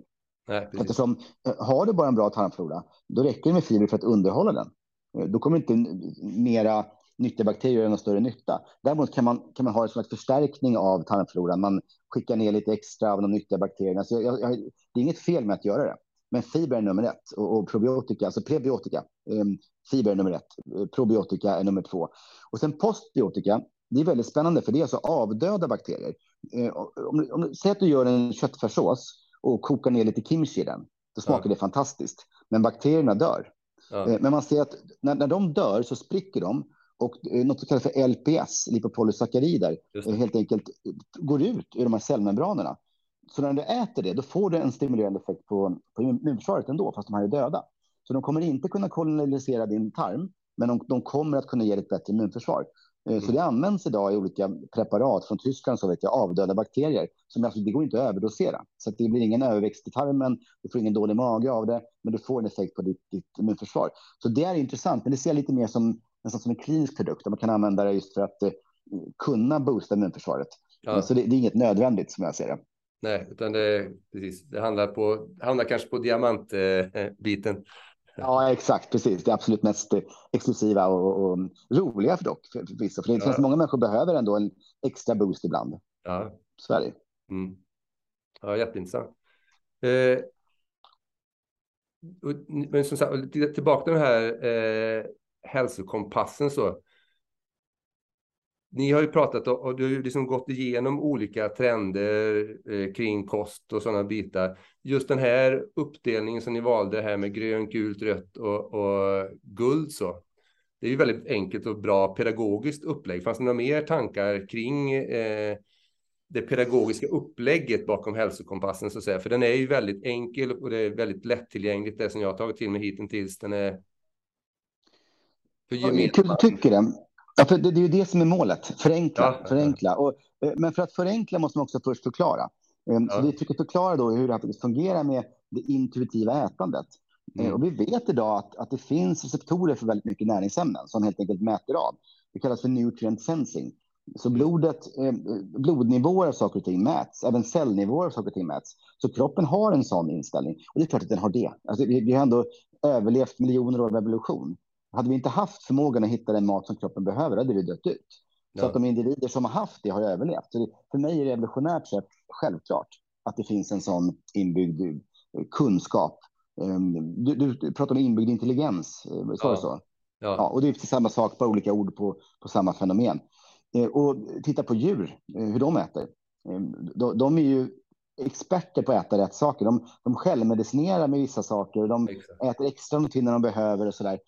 Nej, Eftersom eh, har du bara en bra tarmflora, då räcker det med fiber för att underhålla den. Eh, då kommer inte mera nyttiga bakterier göra någon större nytta. Däremot kan man, kan man ha en slags förstärkning av tarmfloran. Man skickar ner lite extra av de nyttiga bakterierna. Så jag, jag, det är inget fel med att göra det. Men fiber är nummer ett och, och probiotika, alltså prebiotika, eh, fiber är nummer ett. Eh, probiotika är nummer två. Och sen postbiotika, det är väldigt spännande för det är alltså avdöda bakterier. Eh, om, om, säg att du gör en köttfärssås och kokar ner lite kimchi i den. Då smakar ja. det fantastiskt. Men bakterierna dör. Ja. Eh, men man ser att när, när de dör så spricker de och eh, något som kallas för LPS, lipopolysackarider, helt enkelt går ut ur de här cellmembranerna. Så när du äter det, då får du en stimulerande effekt på, på immunförsvaret ändå, fast de här är döda. Så de kommer inte kunna kolonisera din tarm, men de, de kommer att kunna ge dig ett bättre immunförsvar. Mm. Så det används idag i olika preparat från Tyskland, så vet jag, avdöda bakterier. Som alltså, det går inte att överdosera. Så att det blir ingen överväxt i tarmen, du får ingen dålig mage av det, men du får en effekt på ditt, ditt immunförsvar. Så det är intressant, men det ser jag lite mer som, nästan som en klinisk produkt. Man kan använda det just för att uh, kunna boosta immunförsvaret. Ja. Så det, det, är inget nödvändigt som jag ser det. Nej, utan det, precis, det handlar, på, handlar kanske på diamantbiten. Eh, Ja, exakt. Precis. Det absolut mest exklusiva och, och roliga för dock. För, för vissa. För det ja. många människor behöver ändå en extra boost ibland. Ja. Sverige. Mm. Ja, jätteintressant. Eh, men som sagt, tillbaka till den här eh, hälsokompassen så ni har ju pratat och, och du har liksom gått igenom olika trender eh, kring kost och sådana bitar. Just den här uppdelningen som ni valde här med grönt, gult, rött och, och guld så. Det är ju väldigt enkelt och bra pedagogiskt upplägg. Fanns det några mer tankar kring eh, det pedagogiska upplägget bakom hälsokompassen så att säga? För den är ju väldigt enkel och det är väldigt lättillgängligt det som jag har tagit till mig hittills. Den är för ja, tycker det. Ja, för det, det är ju det som är målet. Förenkla. Ja, förenkla. Och, eh, men för att förenkla måste man också först förklara. Ehm, så vi försöker förklara då hur det här fungerar med det intuitiva ätandet. Mm. Och vi vet idag att, att det finns receptorer för väldigt mycket näringsämnen som helt enkelt mäter av. Det kallas för nutrient sensing. Så blodet, eh, blodnivåer av saker och ting mäts, även cellnivåer av saker och ting mäts. Så kroppen har en sån inställning. Och det är klart att den har det. Alltså, vi, vi har ändå överlevt miljoner år av evolution. Hade vi inte haft förmågan att hitta den mat som kroppen behöver, hade vi dött ut. Så ja. att de individer som har haft det har överlevt. Så det, för mig är det evolutionärt sett självklart att det finns en sån inbyggd eh, kunskap. Ehm, du, du pratar om inbyggd intelligens, eh, ja. så? Ja. ja. och det är samma sak, bara olika ord på, på samma fenomen. Eh, och titta på djur, hur de äter. Ehm, de, de är ju experter på att äta rätt saker. De, de självmedicinerar med vissa saker. De Exakt. äter extra när de behöver och så där. Um,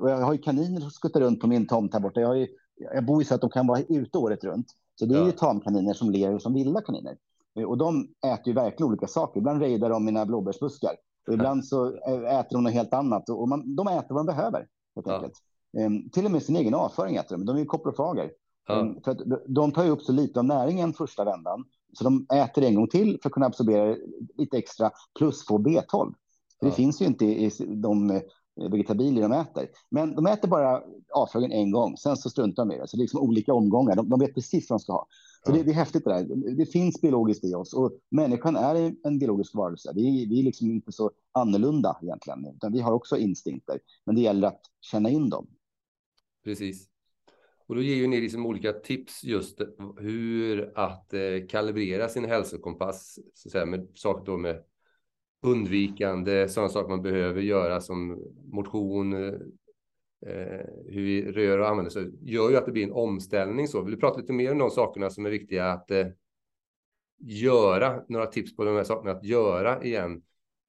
och jag har ju kaniner som skuttar runt på min tomt här borta. Jag, ju, jag bor ju så att de kan vara ute året runt. Så det är ja. ju tamkaniner som lever som vilda kaniner. Uh, och de äter ju verkligen olika saker. Ibland rejdar de mina blåbärsbuskar. Och ibland så äter de något helt annat. Och man, de äter vad de behöver. Helt ja. enkelt. Um, till och med sin egen avföring äter de. De är ju koprofager. Ja. Um, för de tar ju upp så lite av näringen första vändan. Så de äter en gång till för att kunna absorbera lite extra plus få B12. För Det finns ju inte i de Eh, vegetabilier de äter. Men de äter bara avföringen en gång, sen så struntar de i det. Så det är liksom olika omgångar. De, de vet precis vad de ska ha. Så ja. det, det, är häftigt det där. Det finns biologiskt i oss och människan är en biologisk varelse. Vi, vi är liksom inte så annorlunda egentligen, utan vi har också instinkter. Men det gäller att känna in dem. Precis. Och då ger ju ni liksom olika tips just hur att eh, kalibrera sin hälsokompass, så att säga, med saker då med undvikande, sådana saker man behöver göra som motion, eh, hur vi rör och använder sig, gör ju att det blir en omställning. Så vill du prata lite mer om de sakerna som är viktiga att eh, göra? Några tips på de här sakerna att göra igen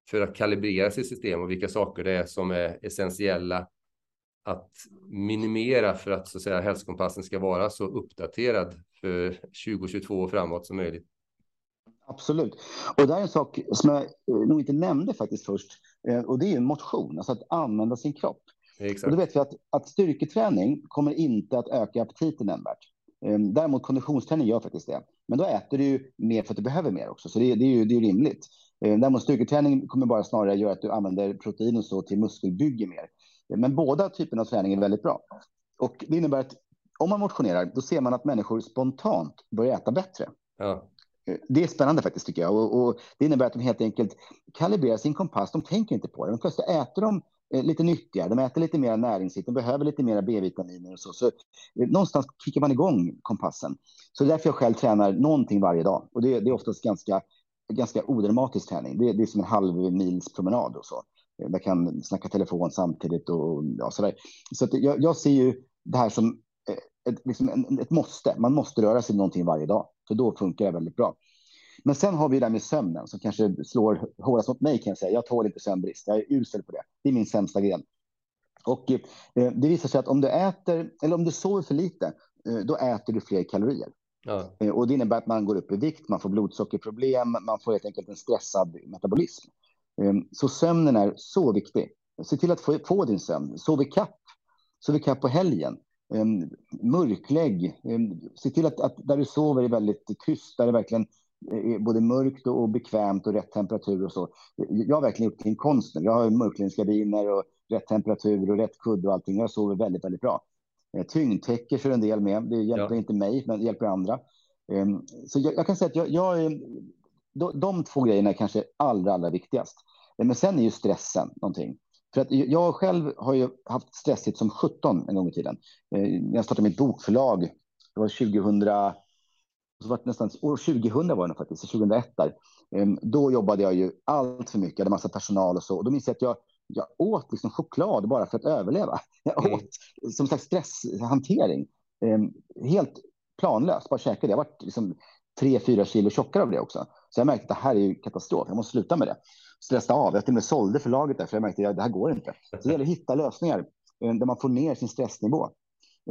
för att kalibrera sitt system och vilka saker det är som är essentiella att minimera för att, så att säga, hälsokompassen ska vara så uppdaterad för 2022 och framåt som möjligt. Absolut. Och det är en sak som jag eh, nog inte nämnde faktiskt först. Eh, och det är motion, alltså att använda sin kropp. Exakt. Och då vet vi att, att styrketräning kommer inte att öka aptiten nämnvärt. Eh, däremot konditionsträning gör faktiskt det. Men då äter du mer för att du behöver mer också, så det, det är ju det är rimligt. Däremot styrketräning kommer bara snarare göra att du använder protein och så till muskelbygge mer. Men båda typerna av träning är väldigt bra. Och det innebär att om man motionerar, då ser man att människor spontant börjar äta bättre. Ja. Det är spännande faktiskt tycker jag och, och, det innebär att de helt enkelt kalibrerar sin kompass. De tänker inte på det. De plötsligt äter de eh, lite nyttigare. De äter lite mer näringsrikt. De behöver lite mer B-vitaminer och så. Så eh, någonstans kickar man igång kompassen. Så det är därför jag själv tränar någonting varje dag och det, det är oftast ganska ganska odramatisk träning. Det, det är som en halv mils promenad och så. Eh, jag kan snacka telefon samtidigt och ja, så. Så jag, jag ser ju det här som ett, liksom ett måste. Man måste röra sig någonting varje dag, för då funkar det väldigt bra. Men sen har vi det där med sömnen som kanske slår hårdast mot mig kan jag säga. Jag tål inte sömnbrist. Jag är usel på det. Det är min sämsta gren. Och eh, det visar sig att om du äter, eller om du sover för lite, eh, då äter du fler kalorier. Ja. Eh, och det innebär att man går upp i vikt, man får blodsockerproblem, man får helt enkelt en stressad metabolism. Ehm, så sömnen är så viktig. Se till att få, få din sömn. Sov i kapp. Sov i kapp på helgen. Um, mörklägg. Um, se till att, att, där du sover är väldigt tyst, där det verkligen är både mörkt och, bekvämt och rätt temperatur och så. Jag har verkligen gjort till konsten. Jag har mörkläggningsgardiner och rätt temperatur och rätt kudde och allting. Jag sover väldigt, väldigt bra. Eh, tyngdtäcke kör en del med. Det hjälper ja. inte mig, men det hjälper andra. Um, så jag, jag, kan säga att jag, jag de, de två grejerna är kanske allra, allra viktigast. Men sen är ju stressen någonting. För att jag själv har ju haft stressigt som 17 en gång i tiden. Eh, när jag startade mitt bokförlag, det var 2000, så var det nästan, år 2000 var det faktiskt, 2001 där. Ehm, då jobbade jag ju allt för mycket, jag hade massa personal och så. Och då minns jag att jag, jag åt liksom choklad bara för att överleva. Jag mm. åt som slags stresshantering. Ehm, helt planlöst, bara käkade. Jag var liksom tre, fyra kilo tjockare av det också. Så jag märkte att det här är ju katastrof, jag måste sluta med det stressa av. Jag till och med sålde förlaget där, för jag märkte att det här går inte. Så det gäller att hitta lösningar eh, där man får ner sin stressnivå.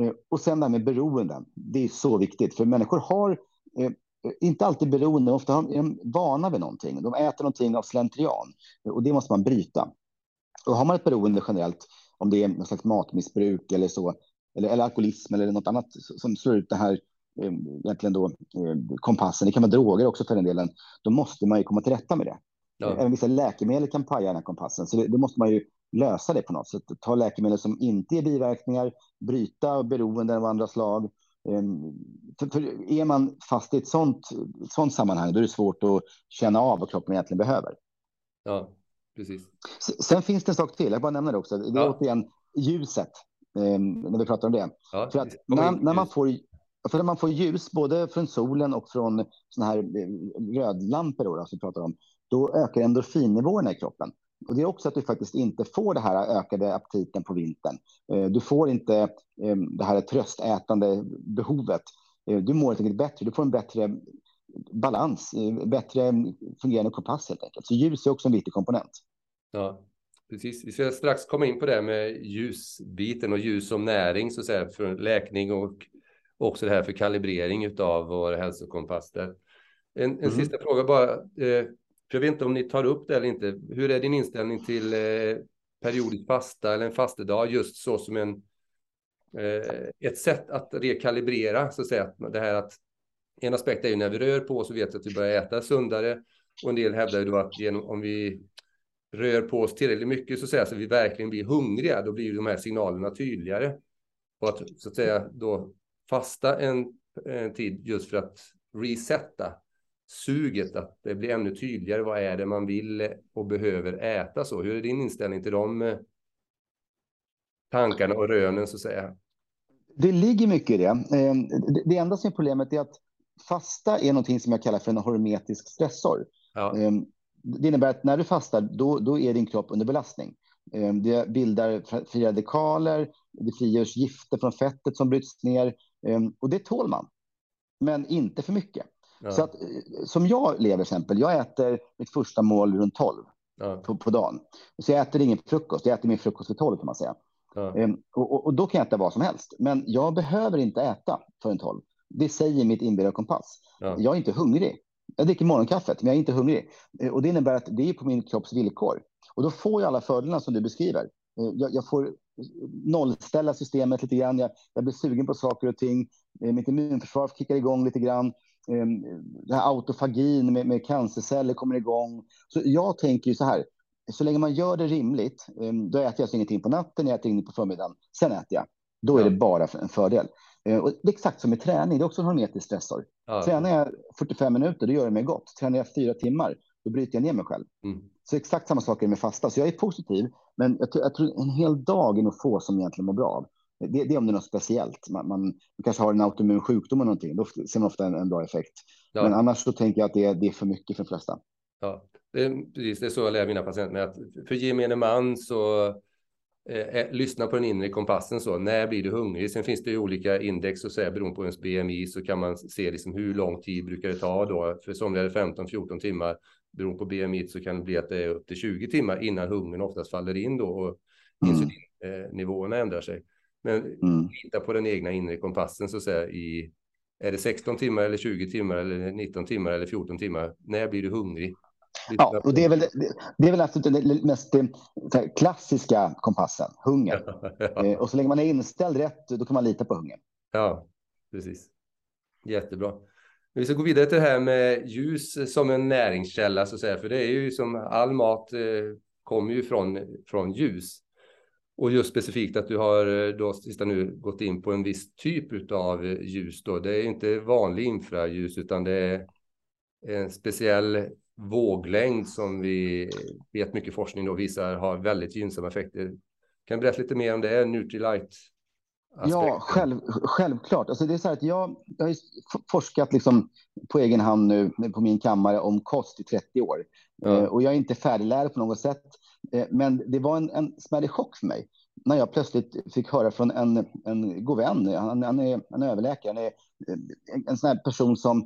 Eh, och sen det här med beroenden. Det är så viktigt, för människor har eh, inte alltid beroende, ofta är de vana vid någonting. De äter någonting av slentrian och det måste man bryta. Och har man ett beroende generellt, om det är något slags matmissbruk eller så, eller, eller alkoholism eller något annat som slår ut det här egentligen då kompassen, det kan vara droger också för den delen, då måste man ju komma till rätta med det. Ja. Även vissa läkemedel kan paja den här kompassen, så det, det, måste man ju lösa det på något sätt. Ta läkemedel som inte ger biverkningar, bryta beroenden av andra slag. Ehm, för, för är man fast i ett sånt, sånt sammanhang, då är det svårt att känna av vad kroppen egentligen behöver. Ja, precis. Sen finns det en sak till, jag bara nämner det också. Det är ja. återigen ljuset, ehm, när vi pratar om det. Ja, för att när, när, man får, för när man får ljus, både från solen och från såna här eh, rödlampor, då, som vi pratar om, då ökar endorfinnivåerna i kroppen. Och det är också att du faktiskt inte får det här ökade aptiten på vintern. Eh, du får inte eh, det här tröstätande behovet. Eh, du mår helt enkelt bättre. Du får en bättre balans, bättre fungerande kompass helt enkelt. Så ljus är också en viktig komponent. Ja, precis. Vi ska strax komma in på det med ljusbiten och ljus som näring så att säga för läkning och också det här för kalibrering av vår hälsokompass. Där. En, en mm. sista fråga bara. Jag vet inte om ni tar upp det eller inte. Hur är din inställning till eh, periodisk fasta eller en fastedag just så som en eh, ett sätt att rekalibrera så att säga. Det här att en aspekt är ju när vi rör på oss så vet vi att vi börjar äta sundare och en del hävdar ju då att genom, om vi rör på oss tillräckligt mycket så att säga så att vi verkligen blir hungriga, då blir ju de här signalerna tydligare. Och att så att säga då fasta en, en tid just för att resetta suget att det blir ännu tydligare. Vad är det man vill och behöver äta så? Hur är din inställning till de eh, tankarna och rönen så att säga? Det ligger mycket i det. Ehm, det enda som är problemet är att fasta är någonting som jag kallar för en hormetisk stressor. Ja. Ehm, det innebär att när du fastar, då, då är din kropp under belastning. Ehm, det bildar fria radikaler, det frigörs gifter från fettet som bryts ner och det tål man. Men inte för mycket. Ja. Så att, eh, som jag lever exempel, jag äter mitt första mål runt 12 ja. på, på dagen. Så jag äter ingen frukost, jag äter min frukost vid 12 kan man säga. Ja. Ehm, och, och, då kan jag äta vad som helst. Men jag behöver inte äta förrän 12. Det säger mitt inbillade kompass. Jag är inte hungrig. Jag dricker morgonkaffet, men jag är inte hungrig. Eh, och det innebär att det är på min kropps villkor. Och då får jag alla fördelar som du beskriver. Eh, jag, jag får nollställa systemet lite grann. Jag, jag blir sugen på saker och ting. Mitt immunförsvar kickar igång lite grann. Ehm, den här autofagin med, med cancerceller kommer igång. Så jag tänker ju så här, så länge man gör det rimligt, ehm, då äter jag alltså ingenting på natten, jag äter ingenting på förmiddagen, sen äter jag. Då är det bara en fördel. Ehm, och det är exakt som med träning, det är också en hormetisk stressor. Ja. Tränar jag 45 minuter, då gör det mig gott. Tränar jag fyra timmar, då bryter jag ner mig själv. Mm. Så exakt samma sak är med fasta. Så jag är positiv, men jag, jag tror en hel dag är nog få som egentligen mår bra av. Det, det är om det är något speciellt. Man, man, man kanske har en autoimmun sjukdom eller någonting. Då ser man ofta en, en bra effekt. Ja. Men annars så tänker jag att det, det är för mycket för de flesta. Ja, det är, precis. Det är så jag lär mina patienter med att för gemene man så eh, eh, lyssna på den inre kompassen så. När blir du hungrig? Sen finns det ju olika index och så här, beroende på ens BMI så kan man se liksom hur lång tid brukar det ta då. För somliga är det 15-14 timmar. Beroende på BMI så kan det bli att det är upp till 20 timmar innan hungern oftast faller in då. Och mm. insulin eh, nivåerna ändrar sig. Men mm. lita på den egna inre kompassen så att säga i är det 16 timmar eller 20 timmar eller 19 timmar eller 14 timmar? När blir du hungrig? Ja, och det är väl, det är väl absolut den mest eh, klassiska kompassen, hunger. ja. Eh, och så länge man är inställd rätt, då kan man lita på hunger. Ja, precis. Jättebra. Vi ska gå vidare till det här med ljus som en näringskälla, så att säga. för det är ju som all mat eh, kommer ju från, från ljus. Och just specifikt att du har eh, då sista nu gått in på en viss typ av ljus. Då. Det är inte vanlig infraljus utan det är en speciell våglängd som vi vet mycket forskning då visar har väldigt gynnsamma effekter. Kan du berätta lite mer om det, Nutrilite? Ja, själv, självklart. Alltså det är så att jag, jag har forskat liksom på egen hand nu på min kammare om kost i 30 år. Eh, och jag är inte färdiglärd på något säsätt. Eh, men det var en, en smärre chock för mig när jag plötsligt fick höra från en, en god vän, han, han är en överläkare, han är en, en sån här person som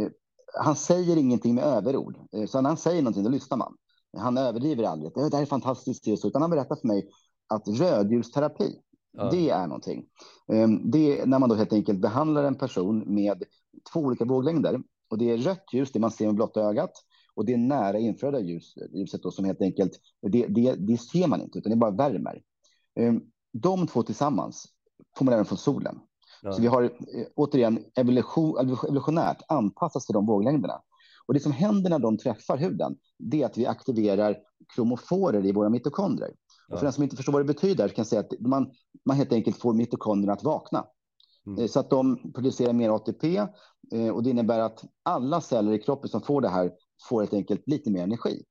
eh, han säger ingenting med överord. Eh, så när han säger någonting, då lyssnar man. Han överdriver aldrig. Det här är fantastiskt, utan han berättar för mig att rödljusterapi, ja. det är någonting. Ehm, det är när man då helt enkelt behandlar en person med två olika våglängder. Och det är rött ljus, det man ser med blotta ögat, och det är nära infraröda ljus, ljuset då, som helt enkelt, det, det, det ser man inte, utan det bara värmer. Ehm, de två tillsammans får man även från solen. Ja. Så vi har eh, återigen evolution, evolutionärt anpassats till de våglängderna. Och det som händer när de träffar huden, det är att vi aktiverar kromoforer i våra mitokondrier. Ja. Och för den som inte förstår vad det betyder kan jag säga att man, man helt enkelt får mitokondrierna att vakna. Mm. Eh, så att de producerar mer ATP eh, och det innebär att alla celler i kroppen som får det här får helt enkelt lite mer energi.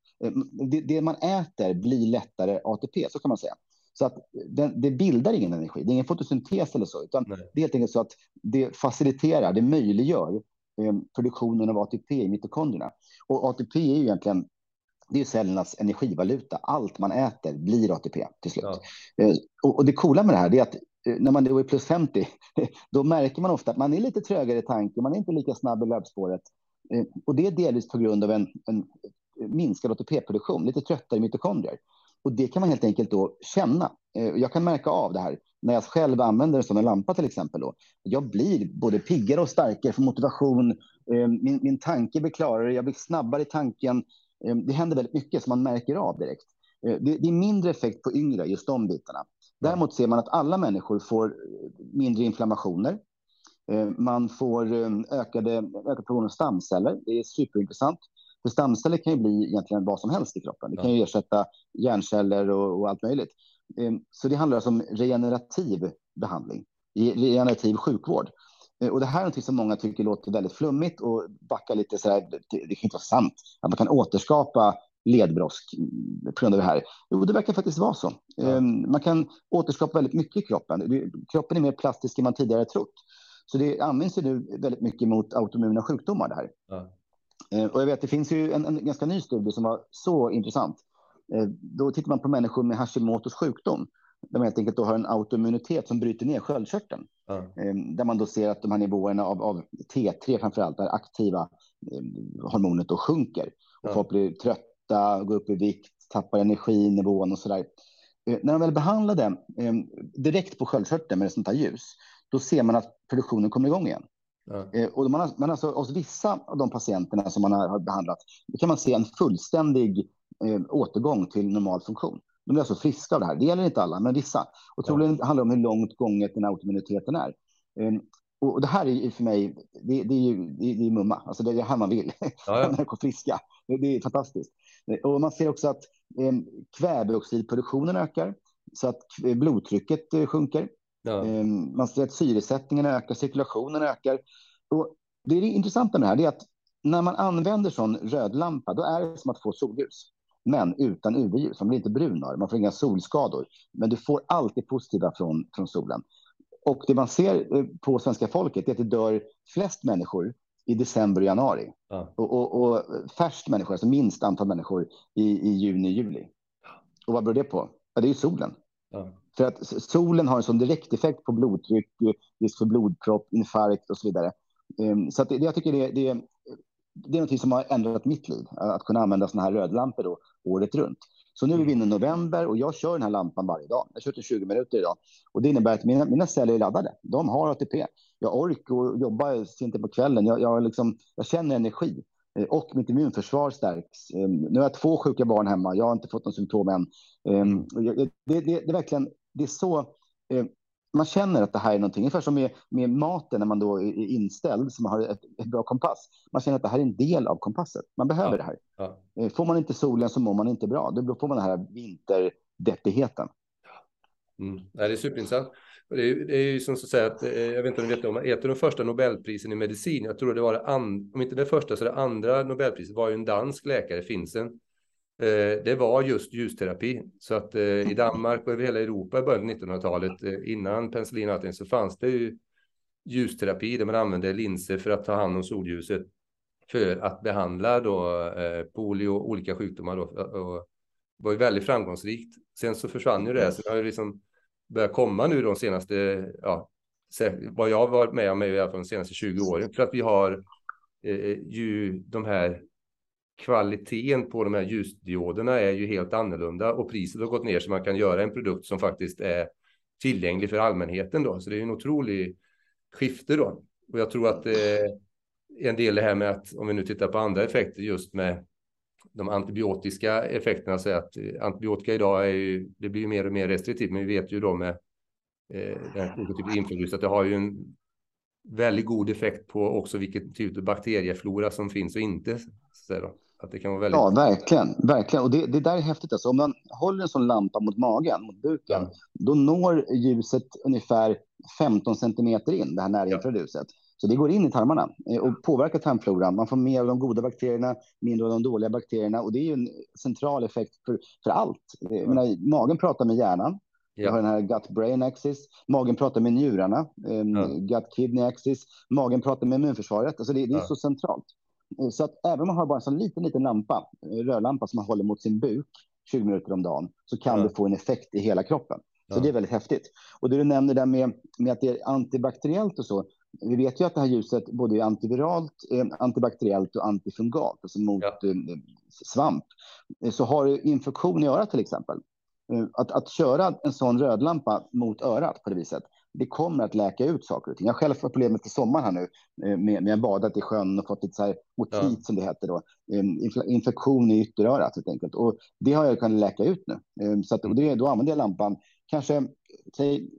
Det, det man äter blir lättare ATP, så kan man säga. Så att det, det, bildar ingen energi, det är ingen fotosyntes eller så, utan Nej. det är helt enkelt så att det faciliterar, det möjliggör eh, produktionen av ATP i mitokondrierna. Och ATP är ju egentligen det är cellernas energivaluta. Allt man äter blir ATP till slut. Ja. Eh, och, och, det coola med det här är att eh, när man då är plus 50, då märker man ofta att man är lite trögare i tanken, man är inte lika snabb i löpspåret. Eh, och det är delvis på grund av en, en eh, minskad ATP-produktion, lite tröttare mitokondrier. Och det kan man helt enkelt då känna. Eh, jag kan märka av det här när jag själv använder det som en lampa till exempel. Då. Jag blir både piggare och starkare för motivation. Min, min tanke blir klarare, jag blir snabbare i tanken. Det händer väldigt mycket som man märker av direkt. Det, det är mindre effekt på yngre, just de bitarna. Däremot ser man att alla människor får mindre inflammationer. Man får ökade, ökad produktion av stamceller. Det är superintressant. För stamceller kan ju bli egentligen vad som helst i kroppen. Det kan ju ersätta hjärnceller och, och allt möjligt. Ehm, så det handlar alltså om regenerativ behandling, regenerativ sjukvård. Och det här är något som många tycker låter väldigt flummigt och backar lite så här, det, det kan inte vara sant att man kan återskapa ledbrosk på grund av det här. Jo, det verkar faktiskt vara så. Ja. Ehm, man kan återskapa väldigt mycket i kroppen. Kroppen är mer plastisk än man tidigare trott. Så det används ju nu väldigt mycket mot autoimmuna sjukdomar det här. Ja. Eh, och jag vet, det finns ju en, en ganska ny studie som var så intressant. Eh, då tittar man på människor med Hashimotos sjukdom. Där man helt enkelt då har en autoimmunitet som bryter ner sköldkörteln. Mm. Där man då ser att de här nivåerna av, av T3 framför allt, det aktiva hormonet då sjunker. Och folk blir trötta, går upp i vikt, tappar energinivån och sådär. När de väl behandlade direkt på sköldkörteln med sånt här ljus, då ser man att produktionen kommer igång igen. Eh, och man har, man alltså, hos vissa av de patienterna som man har behandlat kan man se en fullständig eh, återgång till normal funktion. De blir alltså friska av det här. Det gäller inte alla, men vissa. Och troligen ja. handlar det om hur långt gånget den autoimmuniteten är. Eh, och det här är för mig, det, det är ju det, det är mumma. Alltså det är det här man vill. Ja, ja. friska. Det, det, är fantastiskt. Och man ser också att eh, kväveoxidproduktionen ökar så att blodtrycket eh, sjunker. Ja. Ehm, man ser att syresättningen ökar, cirkulationen ökar. Och det är det intressanta med det här är att när man använder sån rödlampa, då är det som att få solljus. Men utan UV-ljus. Man blir inte brunare, man får inga solskador. Men du får allt det positiva från, från solen. Och det man ser eh, på svenska folket är att det dör flest människor i december och januari. Ja. Och, och, och färst människor, alltså minst antal människor i, i juni, juli. Och vad beror det på? Ja, det är ju solen. Ja. För att solen har en sån direkt effekt på blodtryck, eh, risk för blodpropp, infarkt och så vidare. Ehm, så att det, jag tycker det, det, det är något som har ändrat mitt liv, att kunna använda såna här rödlampor då, året runt. Så nu är vi inne i november och jag kör den här lampan varje dag. Jag kör till 20 minuter idag och det innebär att mina, mina celler är laddade. De har ATP. Jag orkar jobba sent på kvällen. Jag, jag, liksom, jag känner energi eh, och mitt immunförsvar stärks. Ehm, nu har jag två sjuka barn hemma. Jag har inte fått några symptom än. Ehm, det, det, det är verkligen det är så eh, man känner att det här är någonting, ungefär som med, med maten när man då är inställd, som har ett, ett, bra kompass. Man känner att det här är en del av kompasset. Man behöver ja. det här. Ja. Eh, får man inte solen så mår man inte bra. Då får man den här vinterdeppigheten. Mm. det är superintressant. Det är, det är ju som så att säga att, eh, jag vet inte om ni vet om, ett av de första Nobelprisen i medicin, jag tror det var det and, om inte det första så det andra Nobelpriset var ju en dansk läkare, Finsen, det var just ljusterapi. Så att eh, i Danmark och över hela Europa i början av 1900-talet, eh, innan penicillin och allting, så fanns det ju ljusterapi där man använde linser för att ta hand om solljuset för att behandla då polio och olika sjukdomar. Då, och det var ju väldigt framgångsrikt. Sen så försvann ju det. Sen har ju liksom börjat komma nu de senaste, ja, vad jag har varit med om är i alla fall de senaste 20 åren. För att vi har eh, ju de här kvaliteten på de här ljusdioderna är ju helt annorlunda och priset har gått ner så man kan göra en produkt som faktiskt är tillgänglig för allmänheten då. Så det är en otrolig skifte då. Och jag tror att eh, en del det här med att om vi nu tittar på andra effekter just med de antibiotiska effekterna så att eh, antibiotika idag är ju, det blir ju mer och mer restriktivt, men vi vet ju då med eh, den typ att det har ju en väldigt god effekt på också vilken typ av bakterieflora som finns och inte. Så då. Att det kan vara väldigt... Ja, verkligen. verkligen. Och det, det där är häftigt. Alltså, om man håller en sån lampa mot magen, mot buken, ja. då når ljuset ungefär 15 centimeter in, det här näringens ja. Så det går in i tarmarna eh, och påverkar tarmfloran. Man får mer av de goda bakterierna, mindre av de dåliga bakterierna. Och det är ju en central effekt för, för allt. Eh, ja. Menar, magen pratar med hjärnan. Ja. Jag har den här gut-brain axis. Magen pratar med njurarna, eh, ja. gut-kidney axis. Magen pratar med immunförsvaret. Alltså det, det är så centralt. Så att även om man har bara en sån liten, liten lampa, rörlampa som man håller mot sin buk 20 minuter om dagen, så kan ja. det få en effekt i hela kroppen. Så ja. det är väldigt häftigt. Och det du nämner där med, med att det är antibakteriellt och så. Vi vet ju att det här ljuset både är antiviralt, eh, antibakteriellt och antifungalt, alltså mot ja. eh, svamp. Så har du infektion i örat till exempel, eh, att, att köra en sån rödlampa mot örat på det viset, det kommer att läka ut saker och ting. Jag har själv fått problem efter sommaren här nu eh, med, med badat i sjön och fått lite så här motit ja. som det heter då. Infektion i ytterörat helt enkelt. Och det har jag kunnat läka ut nu. Så att, och det, då använder jag lampan kanske säg,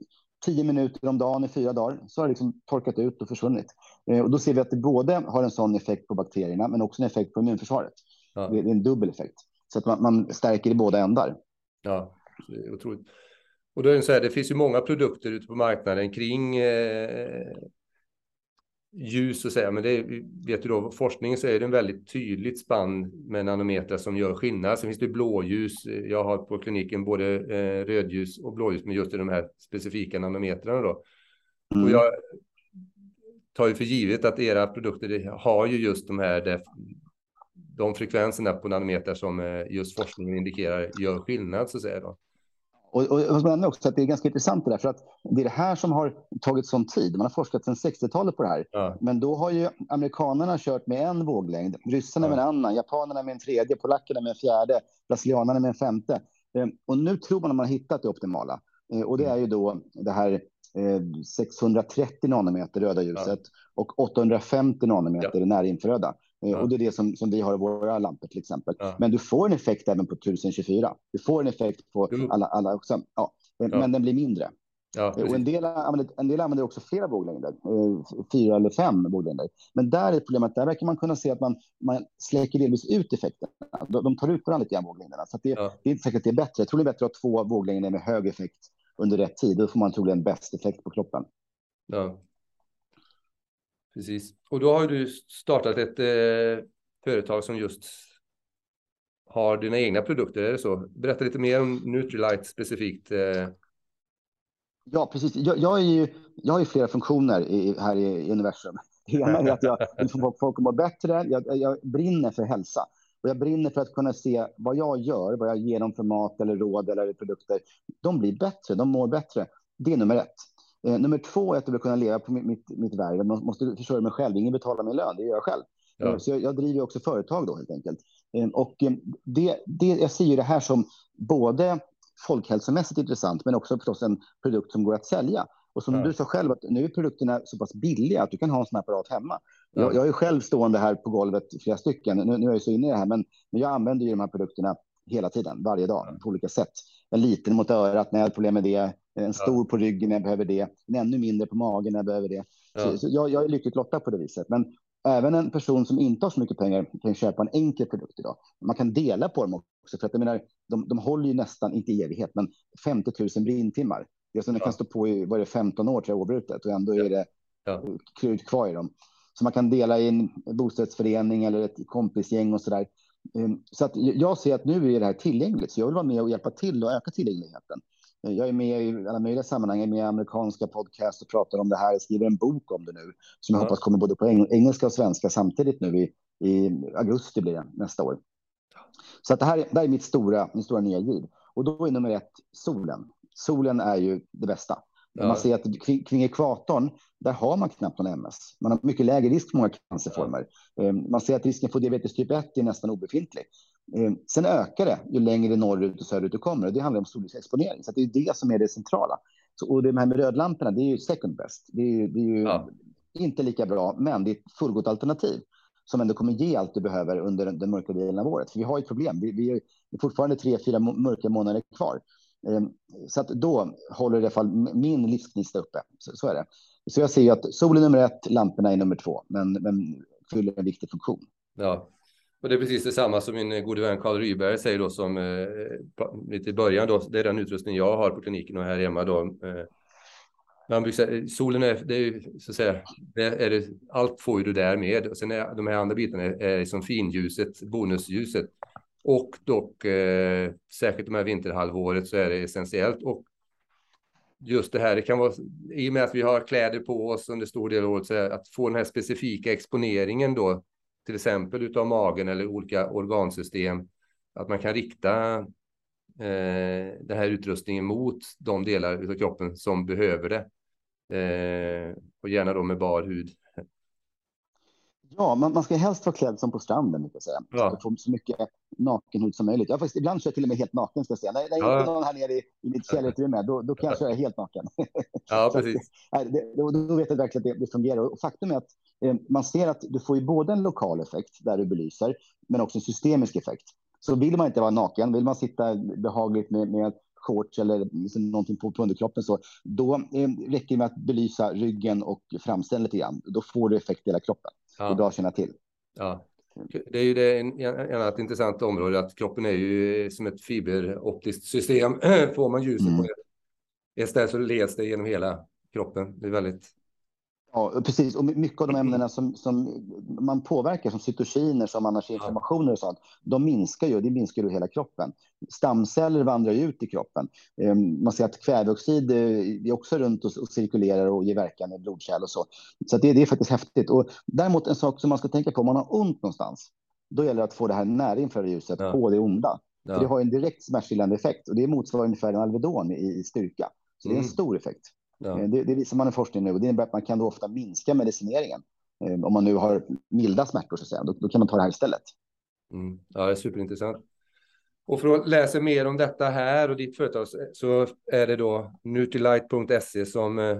tio minuter om dagen i fyra dagar så har det liksom torkat ut och försvunnit. Eh, och då ser vi att det både har en sån effekt på bakterierna men också en effekt på immunförsvaret. Ja. Det är en dubbel effekt. Så att man, man stärker i båda ändar. Ja, det är otroligt. Och då är det så här, det finns ju många produkter ute på marknaden kring eh, ljus och säga, men det vet du då, forskningen så är det en väldigt tydligt spann med nanometer som gör skillnad. Sen finns det blåljus. Jag har på kliniken både eh, rödljus och blåljus med just de här specifika nanometrarna då. Mm. Och jag tar ju för givet att era produkter har ju just de här de frekvenserna på nanometer som eh, just forskningen indikerar gör skillnad så att säga då. Och, och jag nämna också att det är ganska intressant det där, för att det är det här som har tagit sån tid. Man har forskat sedan 60-talet på det här. Ja. Men då har ju amerikanerna kört med en våglängd, ryssarna ja. med en annan, japanerna med en tredje, polackerna med en fjärde, brasilianerna med en femte. Eh, och nu tror man att man har hittat det optimala. Eh, och det är ju då det här 630 eh, nanometer röda ljuset ja. och 850 nanometer ja. närinfraröda. Ja. Och det är det som, som vi har i våra lampor till exempel. Ja. Men du får en effekt även på 1024. Du får en effekt på alla, alla också. Ja. Men den blir mindre. Ja, och en del, använder, en del använder också flera våglängder, eh, fyra eller fem våglängder. Men där är problemet, där verkar man kunna se att man, man släcker delvis ut effekterna. De, de tar ut varandra lite grann, våglängderna. Så det, det, är inte säkert att det är bättre. Jag tror det är bättre att ha två våglängder med hög effekt under rätt tid. Då får man troligen bäst effekt på kroppen. Ja. Precis. Och då har du startat ett eh, företag som just har dina egna produkter, är det så? Berätta lite mer om Nutrilite specifikt. Eh. Ja, precis. Jag, jag, är ju, jag har ju flera funktioner i, här i, universum. Det ena är att jag vill få folk att må bättre. Jag, jag brinner för hälsa. Och jag brinner för att kunna se vad jag gör, vad jag ger dem för mat eller råd eller produkter. De blir bättre, de mår bättre. Det är nummer ett. Eh, nummer två är att jag vill kunna leva på mitt, mitt, värv. Jag måste försörja mig själv. Ingen betalar min lön, det gör jag själv. Ja. Eh, så jag, jag driver också företag då helt enkelt. Och det, det, jag ser ju det här som både folkhälsomässigt intressant, men också förstås en produkt som går att sälja. Och som ja. du sa själv, att nu är produkterna så pass billiga att du kan ha en sån apparat hemma. Ja. Jag, jag är själv stående här på golvet, flera stycken. Nu, nu är jag så inne i det här, men, men jag använder ju de här produkterna hela tiden, varje dag, på olika sätt. En liten mot örat när jag har problem med det, en stor på ryggen när jag behöver det, en ännu mindre på magen när jag behöver det. Så, så jag, jag, är lyckligt lottad på det viset. Men även en person som inte har så mycket pengar kan köpa en enkel produkt idag. Man kan dela på dem också, för att jag menar, de, de håller ju nästan, inte i evighet, men 50 000 brintimmar. Det är som ja. kan stå på i vad det, 15 år tror jag, oavbrutet och ändå ja. är det ja. krut kvar i dem. Så man kan dela i en bostadsförening eller ett kompisgäng och så där. Ehm, så att jag ser att nu är det här tillgängligt, så jag vill vara med och hjälpa till och öka tillgängligheten. Jag är med i alla möjliga sammanhang, jag är med i amerikanska podcast och pratar om det här. Jag skriver en bok om det nu som jag hoppas kommer både på engelska och svenska samtidigt nu i, i augusti blir det nästa år. Så att det här, det här är mitt stora, min stora nya giv. Och då är nummer ett solen. Solen är ju det bästa. Ja. Man ser att kring ekvatorn, där har man knappt någon MS. Man har mycket lägre risk för många cancerformer. Ja. Ehm, man ser att risken för diabetes typ 1 är nästan obefintlig. Ehm, sen ökar det ju längre norrut och söderut du kommer. Och det handlar om solexponering. Så det är det som är det centrala. Så, och det här med rödlamporna, det är ju second best. Det är ju, det är ju ja. inte lika bra, men det är ett fullgott alternativ som ändå kommer ge allt du behöver under den, den mörka delen av året. För vi har ett problem. Vi, vi är fortfarande tre, fyra mörka månader kvar. Ehm, så att då håller i alla fall min livsgnista uppe. Så, så, är det. Så jag ser ju att solen är nummer ett, lamporna är nummer två, men, men fyller en viktig funktion. Ja, och det är precis detsamma som min eh, gode vän Karl Ryberg säger då som eh, lite i början då. Det är den utrustning jag har på kliniken och här hemma då. Eh, man brukar säga, eh, solen är, det är ju så att säga, det är det, allt får ju du där med. Och sen är de här andra bitarna eh, är, är som finljuset, bonusljuset. Och dock, eh, särskilt de här vinterhalvåret så är det essentiellt. Och just det här, det kan vara, i och med att vi har kläder på oss under stor del av året, så att få den här specifika exponeringen då, till exempel utav magen eller olika organsystem, att man kan rikta eh, den här utrustningen mot de delar av kroppen som behöver det. Eh, och gärna då med bar hud. Ja, man, man ska helst vara klädd som på stranden, jag säga. Ja. Få så mycket nakenhud som möjligt. Jag faktiskt, ibland kör jag till och med helt naken, ska jag säga. När, när ja. inte någon här nere i, i mitt källarutrymme, då, då kan jag köra helt naken. Ja, precis. Att, det, då, då, vet jag verkligen att det, det fungerar. Och faktum är att eh, man ser att du får ju både en lokal effekt där du belyser, men också en systemisk effekt. Så vill man inte vara naken, vill man sitta behagligt med, med shorts eller liksom någonting på, på underkroppen så då eh, räcker det med att belysa ryggen och framställen lite grann. Då får du effekt i hela kroppen. Ja. Att känna till. Ja. Det är ju det en, en annat intressant område att kroppen är ju som ett fiberoptiskt system. Får man ljuset mm. på ett ställe så leds det genom hela kroppen. Det är väldigt Ja, precis. Och mycket av de ämnena som, som man påverkar, som cytokiner, som annars är inflammationer och sånt, de minskar ju, det minskar ju hela kroppen. Stamceller vandrar ju ut i kroppen. Ehm, man ser att kväveoxid eh, är också runt och, cirkulerar och ger verkan i blodkärl och så. Så det, det är faktiskt häftigt. Och däremot en sak som man ska tänka på, om man har ont någonstans, då gäller det att få det här närinfraröda ljuset ja. på det onda. Ja. För det har en direkt smärtstillande effekt och det motsvarar ungefär en Alvedon i, i styrka. Så mm. det är en mm. stor effekt. Ja. Eh, det, det visar man i forskning nu och det innebär att man kan då ofta minska medicineringen. Eh, om man nu har milda smärtor så att säga, då, då kan man ta det här istället. Mm. Ja, det är superintressant. Och för att läsa mer om detta här och ditt företag så är det då nutrilite.se som eh,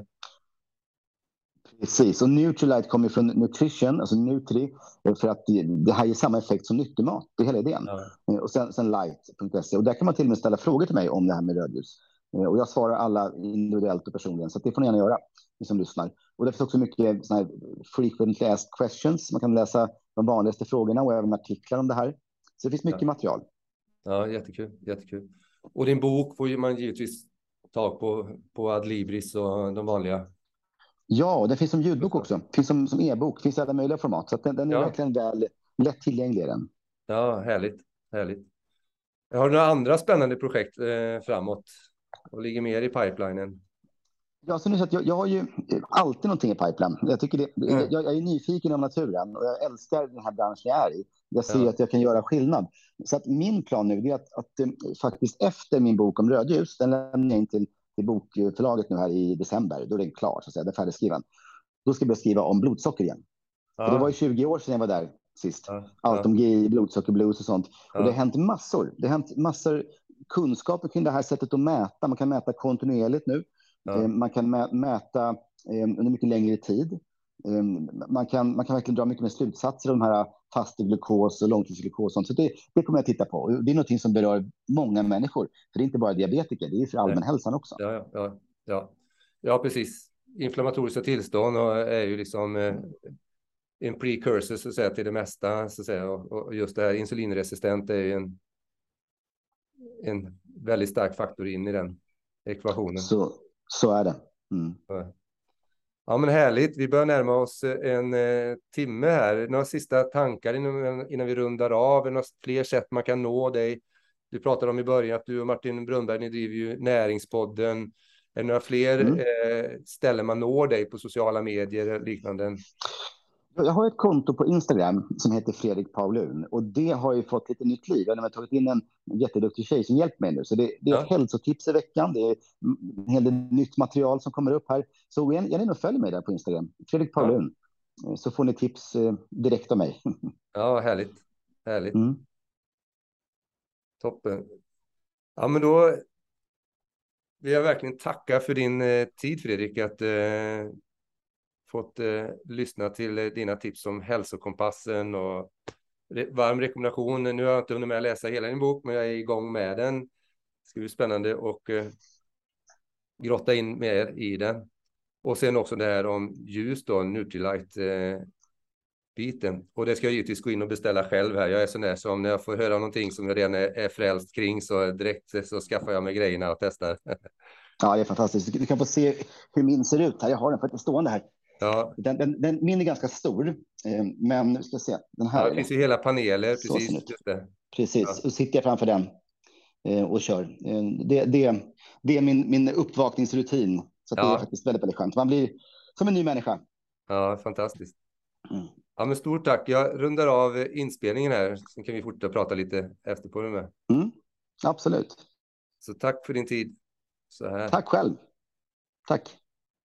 Precis, och Nutrilite kommer från nutrition, alltså Nutri, för att det, här ger samma effekt som nyttigmat. Det är hela idén. Ja. Och sen, sen light.se och där kan man till och med ställa frågor till mig om det här med rödljus. Eh, och jag svarar alla individuellt och personligen, så det får ni gärna göra, ni som lyssnar. Och det finns också mycket såna här frequently asked questions. Man kan läsa de vanligaste frågorna och även artiklar om det här. Så det finns mycket ja. material. Ja, jättekul, jättekul. Och din bok får man givetvis tag på, på Adlibris och de vanliga. Ja, och den finns som ljudbok också. Finns som, som e-bok, finns i alla möjliga format. Så den, den, är ja. verkligen väl lätt tillgänglig. Den. Ja, härligt, härligt. Har du några andra spännande projekt eh, framåt? Och ligger mer i pipelinen? Ja, så nu så att jag, jag har ju alltid någonting i pipeline. Jag, tycker det, mm. jag, jag, är nyfiken om naturen och jag älskar den här branschen jag är i. Jag ser ja. att jag kan göra skillnad. Så att min plan nu är att, att, eh, faktiskt efter min bok om rödljus, den lämnar jag in till, till bokförlaget nu här i december, då är den klar, så att säga, den är färdigskriven. Då ska jag börja skriva om blodsocker igen. Ja. det var ju 20 år sedan jag var där sist. Ja, Allt om GI, blodsockerblues och sånt. Och det har hänt massor. Det har hänt massor kunskaper kring det här sättet att mäta. Man kan mäta kontinuerligt nu. Ja. Eh, man kan mäta eh, under mycket längre tid. Eh, man kan, man kan verkligen dra mycket mer slutsatser av de här fasteglukos och långtidsglukos. Och sånt. Så det, det kommer jag titta på. Det är något som berör många människor. För det är inte bara diabetiker, det är för allmänhälsan också. Ja, ja, ja. ja, precis. Inflammatoriska tillstånd är ju liksom en precursor så att säga, till det mesta. Så att säga. Och just det här insulinresistent är ju en, en väldigt stark faktor in i den ekvationen. Så, så är det. Mm. Ja, men härligt. Vi börjar närma oss en eh, timme här. Några sista tankar innan, innan vi rundar av? Några fler sätt man kan nå dig? Du pratade om i början att du och Martin Brunnberg, ni driver ju Näringspodden. Är det några fler mm. eh, ställen man når dig på sociala medier och liknande? Jag har ett konto på Instagram som heter Fredrik Paulun och det har ju fått lite nytt liv. Jag har tagit in en jätteduktig tjej som hjälper mig nu. Så det, det är ja. hälsotips i veckan. Det är en hel del nytt material som kommer upp här. Så gå in och följ mig där på Instagram, Fredrik Paulun. Ja. Så får ni tips eh, direkt av mig. Ja, härligt. Härligt. Mm. Toppen. Ja, men då vill jag verkligen tacka för din eh, tid, Fredrik, att eh, fått eh, lyssna till eh, dina tips om hälsokompassen och re varm rekommendation. Nu har jag inte hunnit med att läsa hela din bok, men jag är igång med den. Det ska bli spännande och eh, grotta in mer i den. Och sen också det här om ljus då, Nutrilite eh, biten. Och det ska jag givetvis gå in och beställa själv här. Jag är sån där som när jag får höra någonting som jag redan är, är frälst kring så direkt så skaffar jag mig grejerna och testar. Ja, det är fantastiskt. Du kan få se hur min ser ut här. Jag har den faktiskt stående här. Ja. Den, den, den, min är ganska stor, eh, men nu ska se. Den här. Ja, det finns ju hela paneler. Precis, just det. precis. Ja. och sitter jag framför den eh, och kör. Eh, det, det, det är min, min uppvakningsrutin. Så ja. det är faktiskt väldigt, väldigt skönt. Man blir som en ny människa. Ja, fantastiskt. Mm. Ja, men stort tack. Jag rundar av inspelningen här, så kan vi fortsätta prata lite efter på det med. Mm. Absolut. Så tack för din tid. Tack själv. Tack.